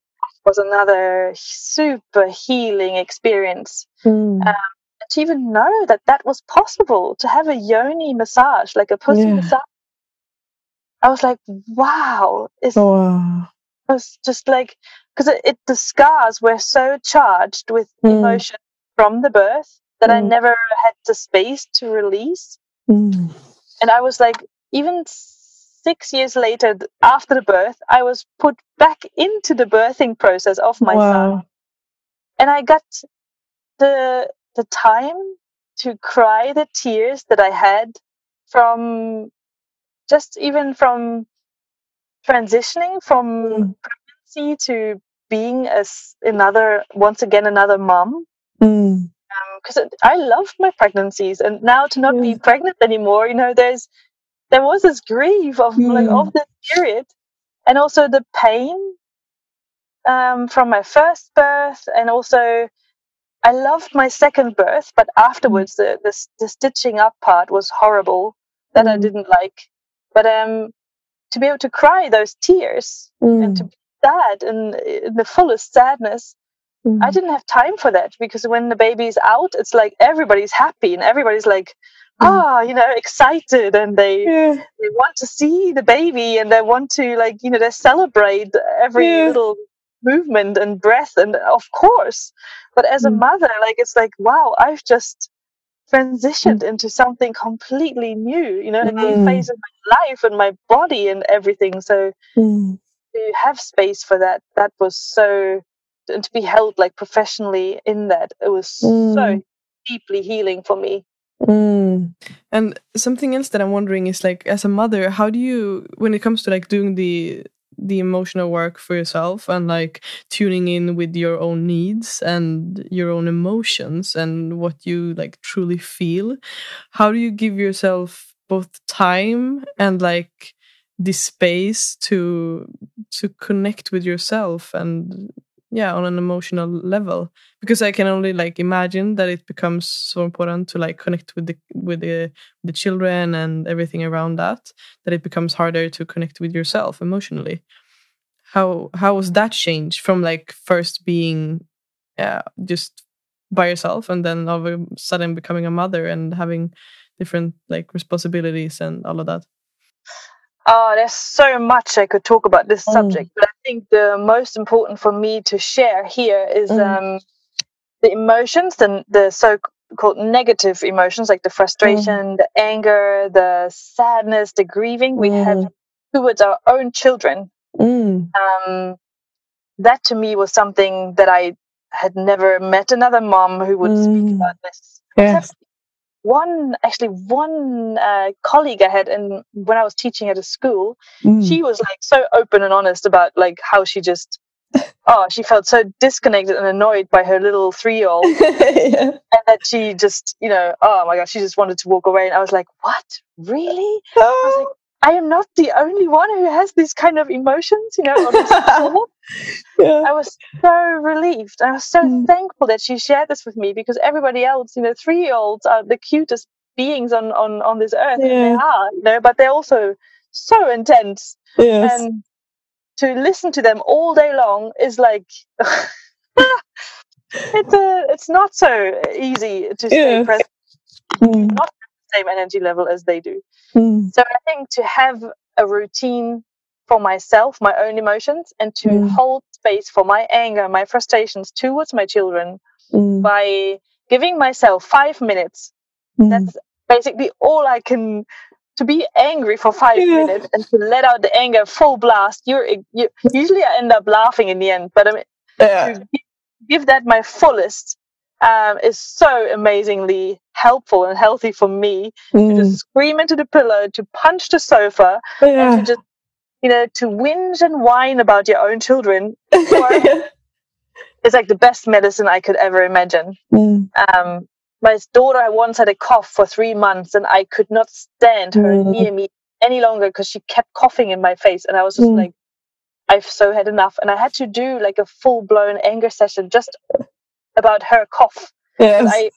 [SPEAKER 1] was another super healing experience.
[SPEAKER 2] Mm.
[SPEAKER 1] And to even know that that was possible to have a yoni massage, like a pussy
[SPEAKER 2] Yeah.
[SPEAKER 1] massage, I was like, wow! It's,
[SPEAKER 2] Wow.
[SPEAKER 1] I was just like, because it, it the scars were so charged with
[SPEAKER 2] Mm.
[SPEAKER 1] emotion from the birth that I
[SPEAKER 2] Mm.
[SPEAKER 1] never had the space to release.
[SPEAKER 2] Mm.
[SPEAKER 1] And I was like, even six years later, after the birth, I was put back into the birthing process of my son. And I got the the time to cry the tears that I had from just even from transitioning from
[SPEAKER 2] Mm.
[SPEAKER 1] pregnancy to being as another once again another mom
[SPEAKER 2] Mm.
[SPEAKER 1] because I loved my pregnancies and now to not be pregnant anymore you know there's there was this grief of like
[SPEAKER 2] Mm.
[SPEAKER 1] of this period and also the pain um, from my first birth and also I loved my second birth but afterwards the, the the stitching up part was horrible that I
[SPEAKER 2] Mm.
[SPEAKER 1] didn't like but um to be able to cry those tears and to
[SPEAKER 2] Mm.
[SPEAKER 1] be sad and in the fullest sadness I
[SPEAKER 2] Mm.
[SPEAKER 1] didn't have time for that because when the baby's out, it's like everybody's happy and everybody's like,
[SPEAKER 2] Mm.
[SPEAKER 1] ah, you know, excited and they
[SPEAKER 2] Yeah.
[SPEAKER 1] they want to see the baby and they want to like you know they celebrate every
[SPEAKER 2] Yeah.
[SPEAKER 1] little movement and breath and of course, but as a
[SPEAKER 2] Mm.
[SPEAKER 1] mother, like it's like wow, I've just transitioned into something completely new, you know, a new
[SPEAKER 2] Mm.
[SPEAKER 1] phase of my life and my body and everything. So
[SPEAKER 2] Mm.
[SPEAKER 1] To have space for that that was so and to be held like professionally in that it was so
[SPEAKER 2] Mm.
[SPEAKER 1] deeply healing for me
[SPEAKER 2] Mm. And something else that I'm wondering is like, as a mother, how do you, when it comes to like doing the the emotional work for yourself and like tuning in with your own needs and your own emotions and what you like truly feel, how do you give yourself both time and like the space to to connect with yourself and yeah on an emotional level. Because i can only like imagine that it becomes so important to like connect with the with the the children and everything around that that it becomes harder to connect with yourself emotionally. How how was that change from like first being yeah just by yourself and then all of a sudden becoming a mother and having different like responsibilities and all of that
[SPEAKER 1] oh there's so much i could talk about this
[SPEAKER 2] Mm.
[SPEAKER 1] subject but i think the most important for me to share here is
[SPEAKER 2] Mm.
[SPEAKER 1] um, the emotions the, the so-called negative emotions like the frustration the anger the sadness the grieving we have
[SPEAKER 2] Mm.
[SPEAKER 1] towards our own children
[SPEAKER 2] mm.
[SPEAKER 1] um, that to me was something that I had never met another mom who would speak
[SPEAKER 2] Mm.
[SPEAKER 1] about this.
[SPEAKER 2] Yeah.
[SPEAKER 1] One actually one uh, colleague I had, and when I was teaching at a school,
[SPEAKER 2] Mm.
[SPEAKER 1] she was like so open and honest about like how she just oh she felt so disconnected and annoyed by her little three year old,
[SPEAKER 2] yeah.
[SPEAKER 1] and that she just you know oh my gosh she just wanted to walk away, and I was like what really? I was like I am not the only one who has these kind of emotions, you know. on this level.
[SPEAKER 2] yeah.
[SPEAKER 1] I was so relieved. I was so
[SPEAKER 2] Mm.
[SPEAKER 1] thankful that she shared this with me because everybody else, you know, three year olds are the cutest beings on, on, on this earth. And they are, you know, but they're also so intense.
[SPEAKER 2] Yes.
[SPEAKER 1] And to listen to them all day long is like it's a it's not so easy to stay
[SPEAKER 2] Yeah.
[SPEAKER 1] present
[SPEAKER 2] Mm.
[SPEAKER 1] not same energy level as they do.
[SPEAKER 2] Mm.
[SPEAKER 1] So I think to have a routine for myself, my own emotions, and to
[SPEAKER 2] Mm.
[SPEAKER 1] hold space for my anger, my frustrations towards my children
[SPEAKER 2] Mm.
[SPEAKER 1] by giving myself five minutes.
[SPEAKER 2] Mm.
[SPEAKER 1] That's basically all I can. To be angry for five
[SPEAKER 2] Yeah.
[SPEAKER 1] minutes and to let out the anger full blast. You're you, usually I end up laughing in the end, but I mean,
[SPEAKER 2] yeah.
[SPEAKER 1] to gi- give that my fullest um, is so amazingly helpful and healthy for me to
[SPEAKER 2] Mm.
[SPEAKER 1] just scream into the pillow, to punch the sofa, and to just you know to whinge and whine about your own children it's like the best medicine I could ever imagine.
[SPEAKER 2] Mm.
[SPEAKER 1] Um, my daughter once had a cough for three months, and I could not stand her
[SPEAKER 2] Mm.
[SPEAKER 1] near me any longer because she kept coughing in my face, and I was just
[SPEAKER 2] Mm.
[SPEAKER 1] like, I've so had enough, and I had to do like a full blown anger session just about her cough.
[SPEAKER 2] Yes.
[SPEAKER 1] I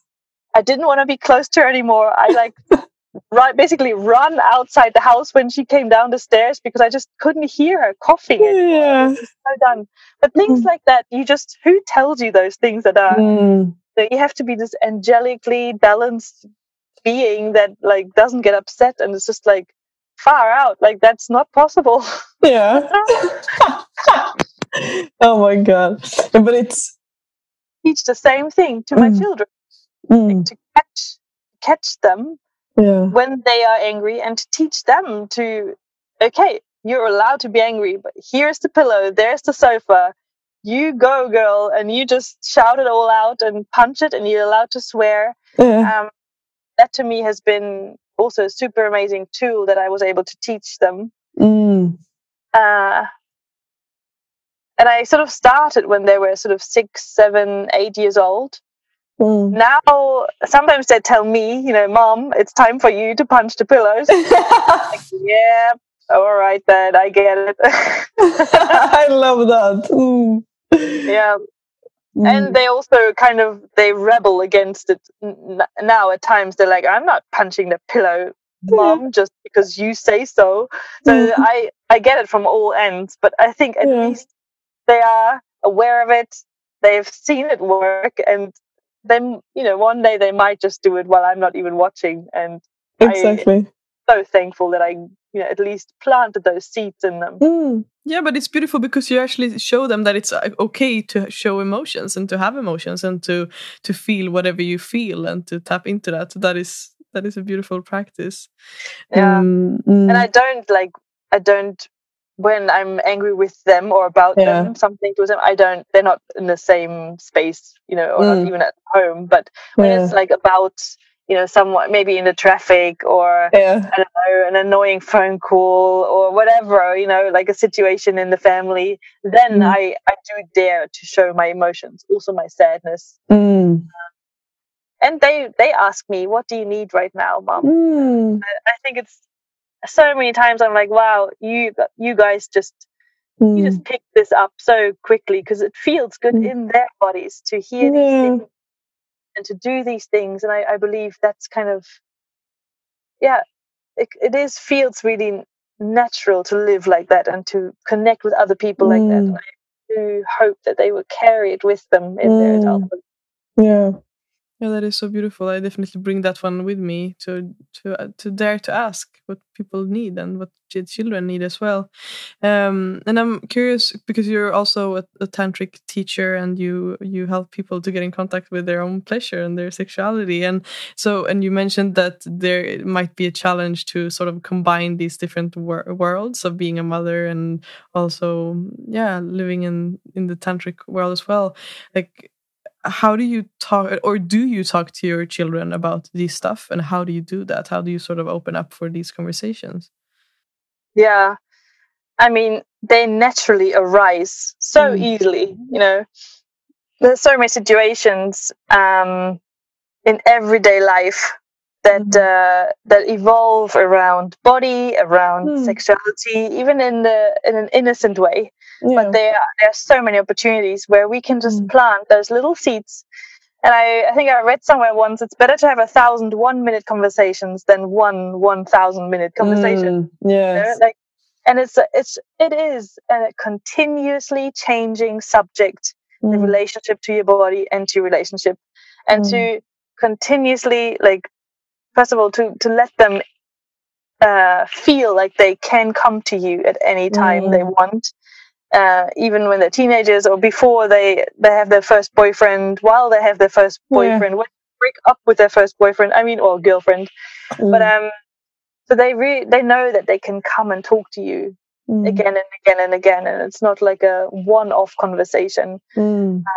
[SPEAKER 1] I didn't want to be close to her anymore. I like right basically run outside the house when she came down the stairs because I just couldn't hear her coughing anymore.
[SPEAKER 2] yeah.
[SPEAKER 1] So done. But things
[SPEAKER 2] Mm.
[SPEAKER 1] like that, you just who tells you those things that are
[SPEAKER 2] Mm.
[SPEAKER 1] that you have to be this angelically balanced being that like doesn't get upset and it's just like far out. Like that's not possible.
[SPEAKER 2] Yeah. oh my god. But it's
[SPEAKER 1] Teach the same thing to my
[SPEAKER 2] Mm.
[SPEAKER 1] children
[SPEAKER 2] mm,
[SPEAKER 1] to catch catch them
[SPEAKER 2] yeah.
[SPEAKER 1] when they are angry and to teach them to okay you're allowed to be angry but here's the pillow there's the sofa you go girl and you just shout it all out and punch it and you're allowed to swear
[SPEAKER 2] Yeah.
[SPEAKER 1] um, that to me has been also a super amazing tool that i was able to teach them
[SPEAKER 2] Mm.
[SPEAKER 1] uh, and i sort of started when they were sort of six seven eight years old
[SPEAKER 2] Mm.
[SPEAKER 1] now sometimes they tell me you know mom it's time for you to punch the pillows yeah all right then i get it
[SPEAKER 2] I love that. Mm.
[SPEAKER 1] yeah
[SPEAKER 2] Mm.
[SPEAKER 1] and they also kind of they rebel against it now at times they're like i'm not punching the pillow mom just because you say so so
[SPEAKER 2] Mm.
[SPEAKER 1] i i get it from all ends but i think at
[SPEAKER 2] Yeah.
[SPEAKER 1] least they are aware of it they've seen it work and then you know one day they might just do it while i'm not even watching and
[SPEAKER 2] exactly.
[SPEAKER 1] so thankful that i you know at least planted those seeds in them
[SPEAKER 2] Mm. Yeah, but it's beautiful because you actually show them that it's uh, okay to show emotions and to have emotions and to to feel whatever you feel and to tap into that. That is that is a beautiful practice.
[SPEAKER 1] yeah
[SPEAKER 2] Mm, mm.
[SPEAKER 1] and I don't like I don't when I'm angry with them or about
[SPEAKER 2] Yeah.
[SPEAKER 1] them something to them I don't they're not in the same space you know or
[SPEAKER 2] Mm.
[SPEAKER 1] not even at home but when
[SPEAKER 2] yeah.
[SPEAKER 1] it's like about you know someone maybe in the traffic or
[SPEAKER 2] yeah.
[SPEAKER 1] I don't know an annoying phone call or whatever you know like a situation in the family then
[SPEAKER 2] Mm.
[SPEAKER 1] I I do dare to show my emotions also my sadness
[SPEAKER 2] Mm.
[SPEAKER 1] and they they ask me what do you need right now mom
[SPEAKER 2] Mm.
[SPEAKER 1] I think it's so many times I'm like, wow, you you guys just you
[SPEAKER 2] Mm.
[SPEAKER 1] just pick this up so quickly because it feels good
[SPEAKER 2] Mm.
[SPEAKER 1] in their bodies to hear
[SPEAKER 2] Yeah.
[SPEAKER 1] these things and to do these things, and I, I believe that's kind of yeah, it, it is feels really natural to live like that and to connect with other people like that.
[SPEAKER 2] Mm.
[SPEAKER 1] And I do hope that they will carry it with them in their
[SPEAKER 2] Mm.
[SPEAKER 1] adulthood.
[SPEAKER 2] Yeah. Yeah, that is so beautiful. I definitely bring that one with me to to uh, to dare to ask what people need and what children need as well. Um, and I'm curious because you're also a, a tantric teacher and you you help people to get in contact with their own pleasure and their sexuality. And so, and you mentioned that there might be a challenge to sort of combine these different wor- worlds of being a mother and also, yeah, living in in the tantric world as well. Like how do you talk or do you talk to your children about this stuff and how do you do that how do you sort of open up for these conversations
[SPEAKER 1] Yeah. I mean, they naturally arise so
[SPEAKER 2] Mm.
[SPEAKER 1] easily, you know. There's so many situations um, in everyday life that
[SPEAKER 2] Mhm.
[SPEAKER 1] uh, that evolve around body, around
[SPEAKER 2] Mm.
[SPEAKER 1] sexuality, even in the in an innocent way.
[SPEAKER 2] Yeah
[SPEAKER 1] But there are, there are so many opportunities where we can just
[SPEAKER 2] Mm.
[SPEAKER 1] plant those little seeds. And I, I think I read somewhere once it's better to have a thousand one minute conversations than one one thousand minute conversation
[SPEAKER 2] Mm,
[SPEAKER 1] you know, like and it's it's it is a continuously changing subject the
[SPEAKER 2] Mm,
[SPEAKER 1] relationship to your body and to your relationship and
[SPEAKER 2] Mm.
[SPEAKER 1] to continuously like first of all to to let them uh, feel like they can come to you at any time they
[SPEAKER 2] Mm.
[SPEAKER 1] want uh, even when they're teenagers or before they they have their first boyfriend while they have their first
[SPEAKER 2] Yeah.
[SPEAKER 1] boyfriend when they break up with their first boyfriend i mean or girlfriend. But
[SPEAKER 2] mm,
[SPEAKER 1] um so they re- they know that they can come and talk to you
[SPEAKER 2] mm,
[SPEAKER 1] again and again and again and it's not like a one-off conversation.
[SPEAKER 2] Mm,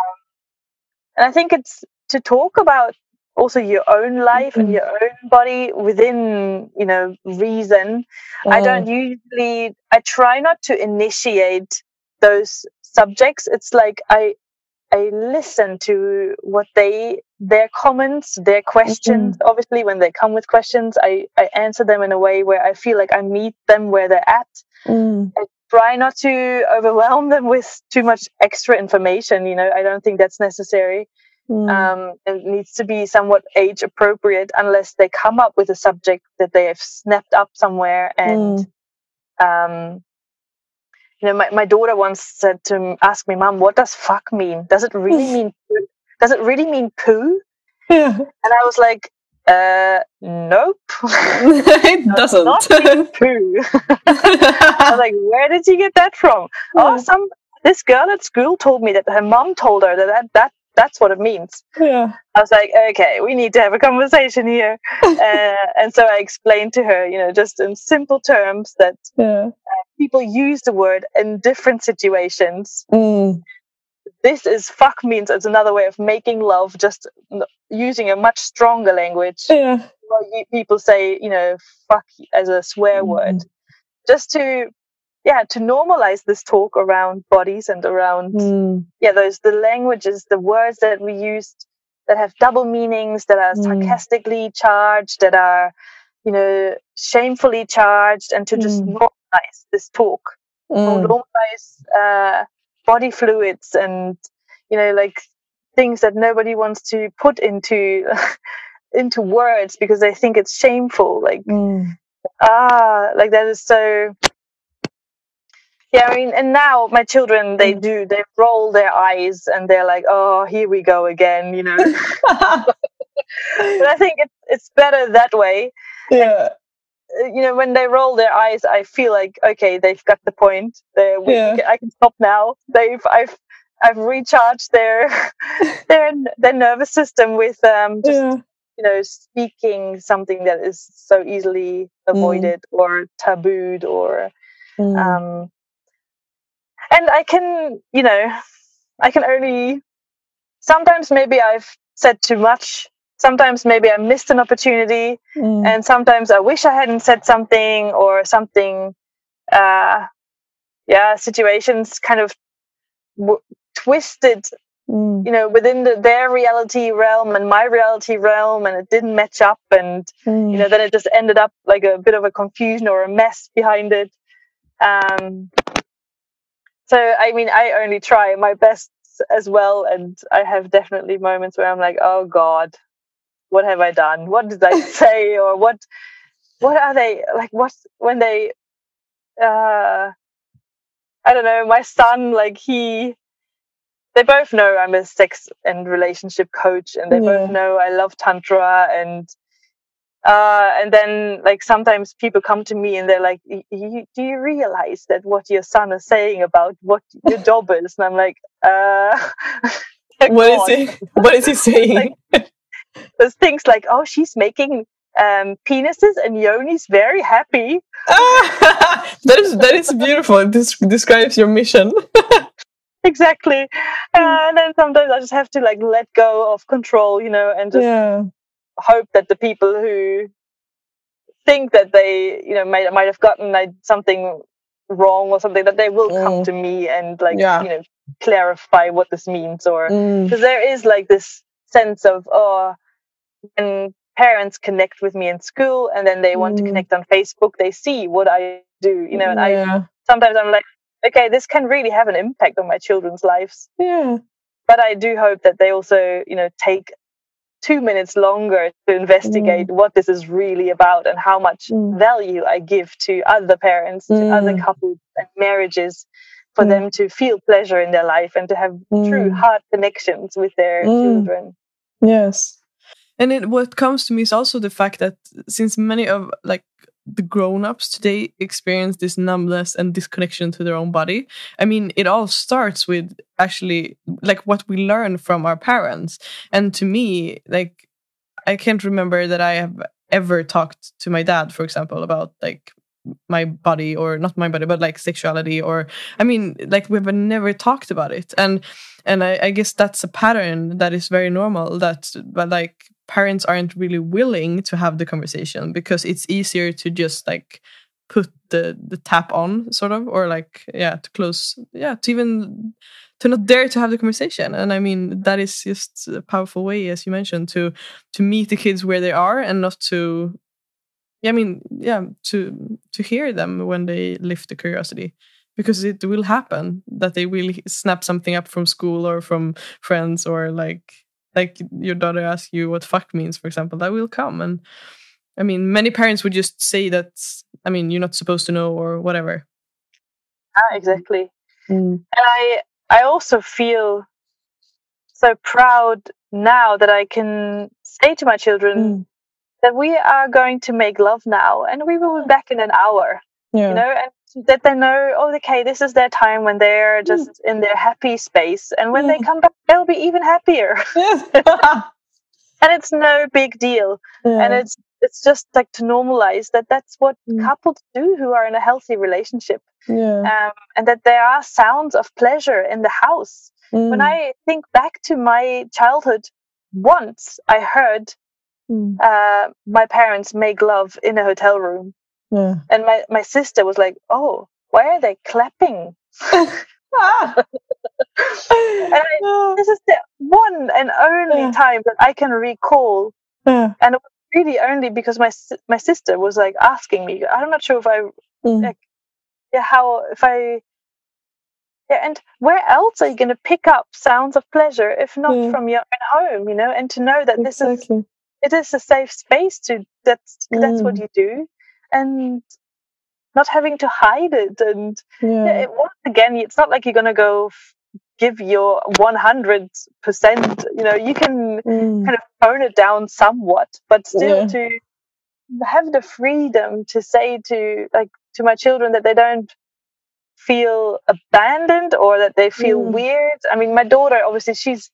[SPEAKER 1] and i think it's to talk about also your own life and
[SPEAKER 2] Mhm.
[SPEAKER 1] your own body within you know reason. I
[SPEAKER 2] uh,
[SPEAKER 1] don't usually i try not to initiate those subjects it's like i I listen to what they their comments, their questions. Mm-hmm. Obviously, when they come with questions, I I answer them in a way where I feel like I meet them where they're at. Mm. I try not to overwhelm them with too much extra information. You know, I don't think that's necessary. Mm. Um, it needs to be somewhat age appropriate unless they come up with a subject that they have snapped up somewhere and mm. um, you know, my, my daughter once said to ask me, "Mom, what does fuck mean? Does it really mean does it really mean poo?" Yeah. And I was like, uh, nope.
[SPEAKER 2] it doesn't.
[SPEAKER 1] Not poo. I was like, where did you get that from? Yeah. Oh, some this girl at school told me that her mom told her that that, that that's what it means.
[SPEAKER 2] Yeah.
[SPEAKER 1] I was like, okay, we need to have a conversation here. uh, and so I explained to her, you know, just in simple terms that yeah. uh, people use the word in different situations.
[SPEAKER 2] Mm.
[SPEAKER 1] This is fuck means it's another way of making love, just using a much stronger language.
[SPEAKER 2] Yeah.
[SPEAKER 1] people say, you know, fuck as a swear mm. word. Just to yeah to normalize this talk around bodies and around mm. yeah those the languages the words that we used that have double meanings that are mm. sarcastically charged that are you know shamefully charged and to just mm. normalize this talk mm. normalize uh, body fluids and you know like things that nobody wants to put into into words because they think it's shameful like
[SPEAKER 2] mm.
[SPEAKER 1] ah like that is so yeah i mean and now my children they mm. do they roll their eyes and they're like oh here we go again you know but i think it's it's better that way
[SPEAKER 2] yeah
[SPEAKER 1] and, you know when they roll their eyes i feel like okay they've got the point they yeah. i can stop now they've i've i've recharged their their their nervous system with um just yeah. you know speaking something that is so easily mm. avoided mm. or tabooed or mm. um and I can, you know, I can only sometimes maybe I've said too much. Sometimes maybe I missed an opportunity, mm. and sometimes I wish I hadn't said something or something. Uh, yeah, situations kind of w- twisted, mm. you know, within the, their reality realm and my reality realm, and it didn't match up, and mm. you know, then it just ended up like a bit of a confusion or a mess behind it. Um, so I mean, I only try my best as well, and I have definitely moments where I'm like, oh God, what have I done? What did I say, or what? What are they like? What when they? Uh, I don't know. My son, like he, they both know I'm a sex and relationship coach, and they yeah. both know I love tantra, and uh, and then like sometimes people come to me and they're like do you realize that what your son is saying about what your job is? And i'm like uh
[SPEAKER 2] what is he what is he saying
[SPEAKER 1] like, there's things like oh she's making um, penises and yonis very happy.
[SPEAKER 2] That is that is beautiful. This describes your mission.
[SPEAKER 1] Exactly. Uh, and then sometimes i just have to like let go of control you know and just
[SPEAKER 2] yeah
[SPEAKER 1] hope that the people who think that they you know might might have gotten like, something wrong or something that they will mm. come to me and like yeah. you know clarify what this means or because mm. there is like this sense of oh when parents connect with me in school and then they want mm. to connect on facebook they see what i do you know and yeah. i sometimes i'm like okay this can really have an impact on my children's lives
[SPEAKER 2] yeah
[SPEAKER 1] but i do hope that they also you know take two minutes longer to investigate mm. what this is really about and how much mm. value I give to other parents, to mm. other couples and marriages for mm. them to feel pleasure in their life and to have true mm. heart connections with their mm. children.
[SPEAKER 2] Yes. And it, what comes to me is also the fact that since many of like the grown-ups today experience this numbness and disconnection to their own body. I mean it all starts with actually like what we learn from our parents. And to me like i can't remember that i have ever talked to my dad for example about like my body or not my body but like sexuality or i mean like we've never talked about it. And and I, I guess that's a pattern that is very normal that but like parents aren't really willing to have the conversation because it's easier to just like put the the tap on sort of or like yeah to close yeah to even to not dare to have the conversation. And i mean that is just a powerful way as you mentioned to to meet the kids where they are and not to yeah, I mean, yeah, to to hear them when they lift the curiosity, because it will happen that they will snap something up from school or from friends or like like your daughter asks you what fuck means, for example, that will come. And I mean, many parents would just say that. I mean, you're not supposed to know or whatever.
[SPEAKER 1] Ah, exactly. Mm. And I I also feel so proud now that I can say to my children. Mm that we are going to make love now and we will be back in an hour. Yeah. You know, and that they know, oh, okay, this is their time when they're mm. just mm. in their happy space. And when they come back, they'll be even happier. and it's no big deal. Yeah. And it's it's just like to normalize that that's what mm. couples do who are in a healthy relationship. Yeah. Um, and that there are sounds of pleasure in the house. When I think back to my childhood, once I heard. Uh, my parents make love in a hotel room. Yeah. And my, my sister was like, Oh, why are they clapping? ah. and I, this is the one and only yeah. time that I can recall. Yeah. And it was really only because my my sister was like asking me. I'm not sure if I, mm. like, yeah, how if I, yeah, and where else are you going to pick up sounds of pleasure if not yeah. from your own home? You know, and to know that exactly. this is it is a safe space to that's mm. that's what mm. you do and not having to hide it and yeah. Yeah, it, once again it's not like you're going to go f- give your 100% you know you can mm. kind of tone it down somewhat but still yeah. to have the freedom to say to like to my children that they don't feel abandoned or that they feel mm. weird i mean my daughter obviously she's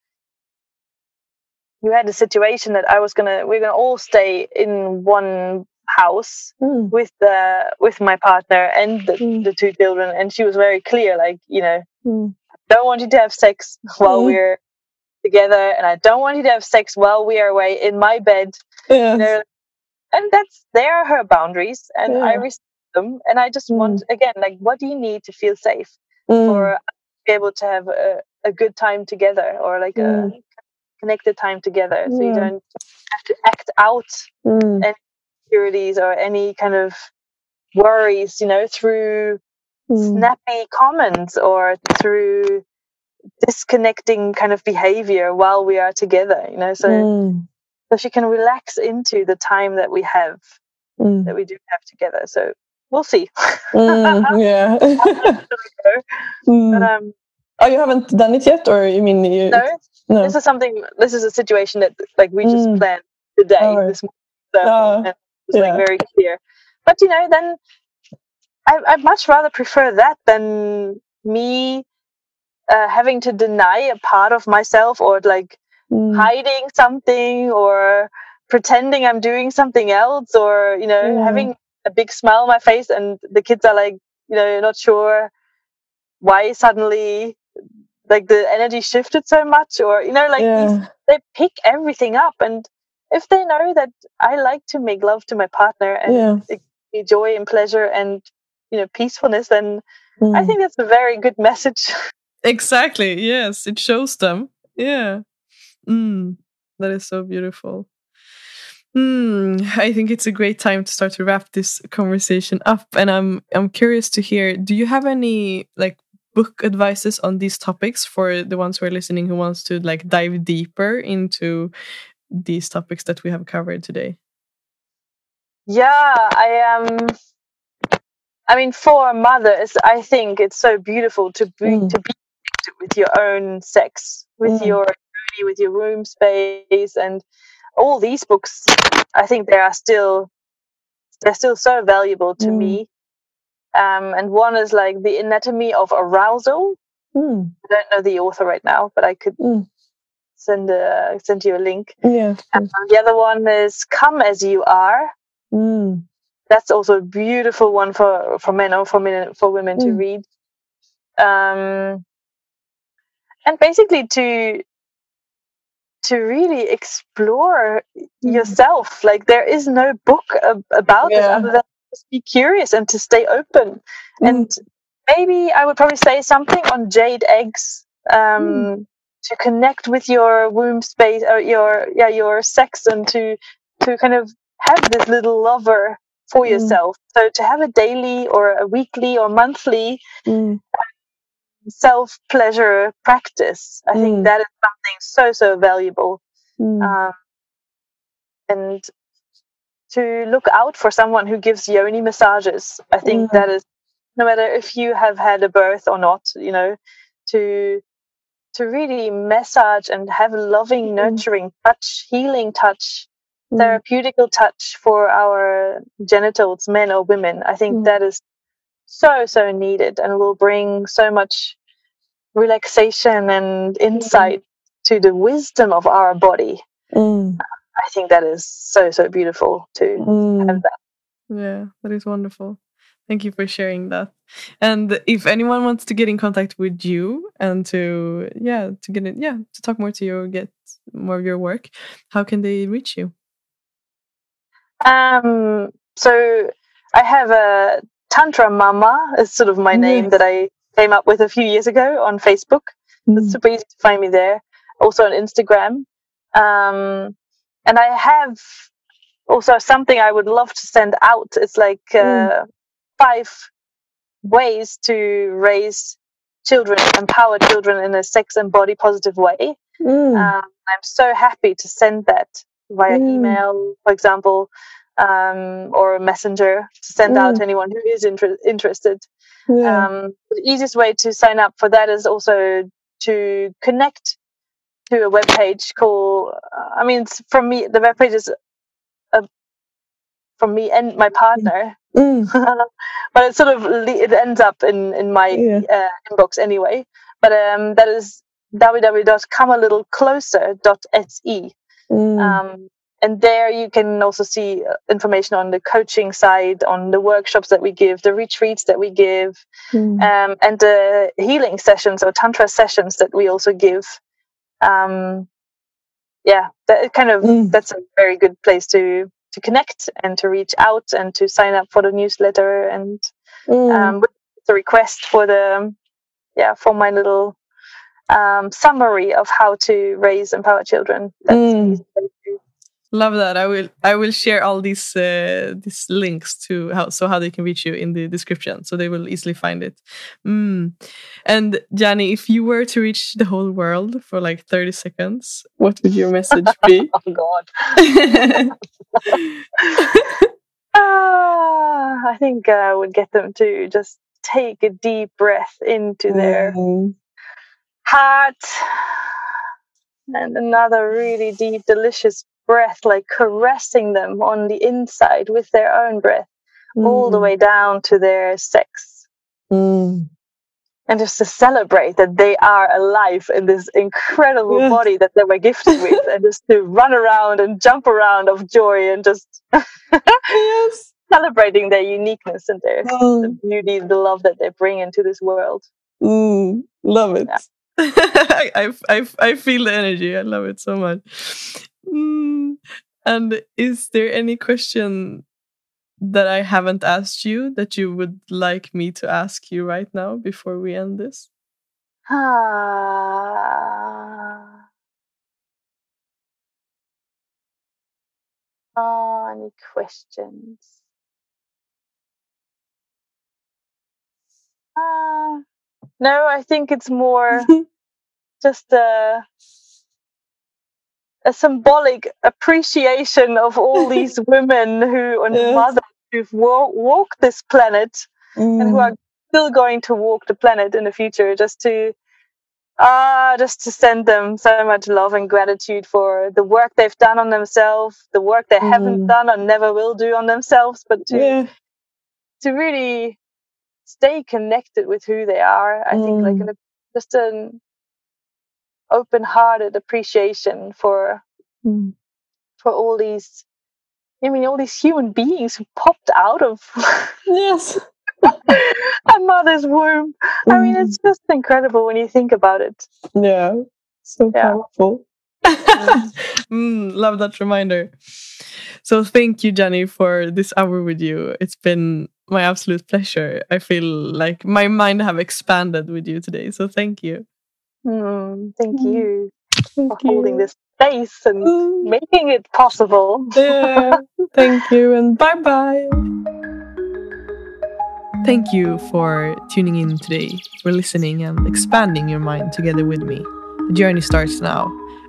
[SPEAKER 1] you had a situation that I was gonna we're gonna all stay in one house mm. with the with my partner and the, mm. the, two children and she was very clear like you know mm. Don't want you to have sex while hmm. we're together and I don't want you to have sex while we are away in my bed yes. you know and that's they are her boundaries and yeah. I respect them and I just want hmm. again like what do you need to feel safe hmm. for be able to have a, a good time together or like a connected time together so you don't have to act out mm. any insecurities or any kind of worries you know through mm. snappy comments or through disconnecting kind of behavior while we are together you know so mm. so she can relax into the time that we have mm. that we do have together so we'll see
[SPEAKER 2] mm, yeah
[SPEAKER 1] mm. but um
[SPEAKER 2] oh you haven't done it yet or you mean you
[SPEAKER 1] no no. This is something. This is a situation that like we just mm. planned today. Oh. This morning, so, oh. Yeah. like very clear. But you know, then I, I'd much rather prefer that than me uh, having to deny a part of myself or like mm. hiding something or pretending I'm doing something else or you know yeah. having a big smile on my face and the kids are like you know not sure why suddenly like the energy shifted so much or you know like yeah. these, they pick everything up and if they know that i like to make love to my partner and yeah. it, joy and pleasure and you know peacefulness then mm. i think that's a very good message
[SPEAKER 2] exactly yes it shows them yeah mm. that is so beautiful Hmm, I think it's a great time to start to wrap this conversation up, and I'm I'm curious to hear. Do you have any like book advices on these topics for the ones who are listening who wants to like dive deeper into these topics that we have covered today?
[SPEAKER 1] Yeah, I am. Um, I mean, for mothers, I think it's so beautiful to be mm. to be with your own sex, with mm. your with your womb space, and all these books. I think they are still they're still so valuable to mm. me um, and one is like the anatomy of arousal. Mm. I don't know the author right now, but I could mm. Send a, send you a link.
[SPEAKER 2] Yeah.
[SPEAKER 1] Um, the other one is "Come as You Are." Mm. That's also a beautiful one for for men or for men for women to hmm. read. Um, and basically to to really explore hmm. yourself. Like there is no book ab- about yeah. this other than just be curious and to stay open. Mm. And maybe I would probably say something on jade eggs um, mm. To connect with your womb space or your yeah your sex and to to kind of have this little lover for mm. yourself. So to have a daily or a weekly or monthly mm. self pleasure practice, I think mm. that is something so so valuable. Mm. Um, and to look out for someone who gives yoni massages. I think mm. that is no matter if you have had a birth or not, you know, to to really massage and have a loving, mm. nurturing touch, healing touch, mm. therapeutical touch for our genitals, men or women. I think mm. that is so, so needed and will bring so much relaxation and mm. insight to the wisdom of our body. Mm. I think that is so, so beautiful to mm. have that.
[SPEAKER 2] Yeah, that is wonderful. Thank you for sharing that. And if anyone wants to get in contact with you and to yeah to get it yeah to talk more to you or get more of your work, how can they reach you?
[SPEAKER 1] Um. So I have a Tantra Mama is sort of my yes. name that I came up with a few years ago on Facebook. Mm. It's super easy to find me there. Also on Instagram. Um, and I have also something I would love to send out. It's like uh, mm five ways to raise children, empower children in a sex and body positive way. Mm. Um, I'm so happy to send that via mm. email, for example, um, or a messenger to send mm. out to anyone who is inter- interested. Yeah. Um, the easiest way to sign up for that is also to connect to a web page called. I mean, from me, the web page is a, from me and my partner. Mm. but it sort of it ends up in in my yeah. uh, inbox anyway. But um, that is www.comealittlecloser.se. Mm. Um, and there you can also see uh, information on the coaching side, on the workshops that we give, the retreats that we give, mm. um, and the healing sessions or tantra sessions that we also give. Um, yeah, that kind of mm. that's a very good place to to connect and to reach out and to sign up for the newsletter and mm. um, the request for the yeah for my little um, summary of how to raise empower children. That's mm.
[SPEAKER 2] Love that. I will I will share all these uh, these links to how so how they can reach you in the description, so they will easily find it. Mm. And Jani, if you were to reach the whole world for like thirty seconds, what would your message be?
[SPEAKER 1] oh God. ah, I think I would get them to just take a deep breath into their mm. heart and another really deep, delicious breath, like caressing them on the inside with their own breath, mm. all the mm. way down to their sex. Mm. And just to celebrate that they are alive in this incredible yes. body that they were gifted with, and just to run around and jump around of joy and just yes. celebrating their uniqueness and their mm. the beauty, the love that they bring into this world.
[SPEAKER 2] Mm. Love it. Yeah. I, I, I feel the energy. I love it so much. Mm. And is there any question that I haven't asked you that you would like me to ask you right now before we end this?
[SPEAKER 1] Ah. Oh, any questions? Uh, no, I think it's more just uh, a symbolic appreciation of all these women who and yes. mothers who've walk, walked this planet mm. and who are mm. still going to walk the planet in the future just to ah uh, just to send them so much love and gratitude for the work they've done on themselves the work they mm. haven't done and never will do on themselves but to yeah. to really stay connected with who they are i mm. think like mm. a, just an open-hearted appreciation for mm. for all these I mean all these human beings who popped out of
[SPEAKER 2] yes
[SPEAKER 1] a mother's womb. Mm. I mean it's hmm. just incredible when you think about it.
[SPEAKER 2] Yeah. So yeah. powerful. mm, love that reminder. So thank you, Jenny, for this hour with you. It's been my absolute pleasure. I feel like my mind have expanded with you today. So thank you.
[SPEAKER 1] Mm, thank you thank for you. holding this space and mm. making it possible.
[SPEAKER 2] yeah, thank you, and bye bye. Thank you for tuning in today, for listening and expanding your mind together with me. The journey starts now.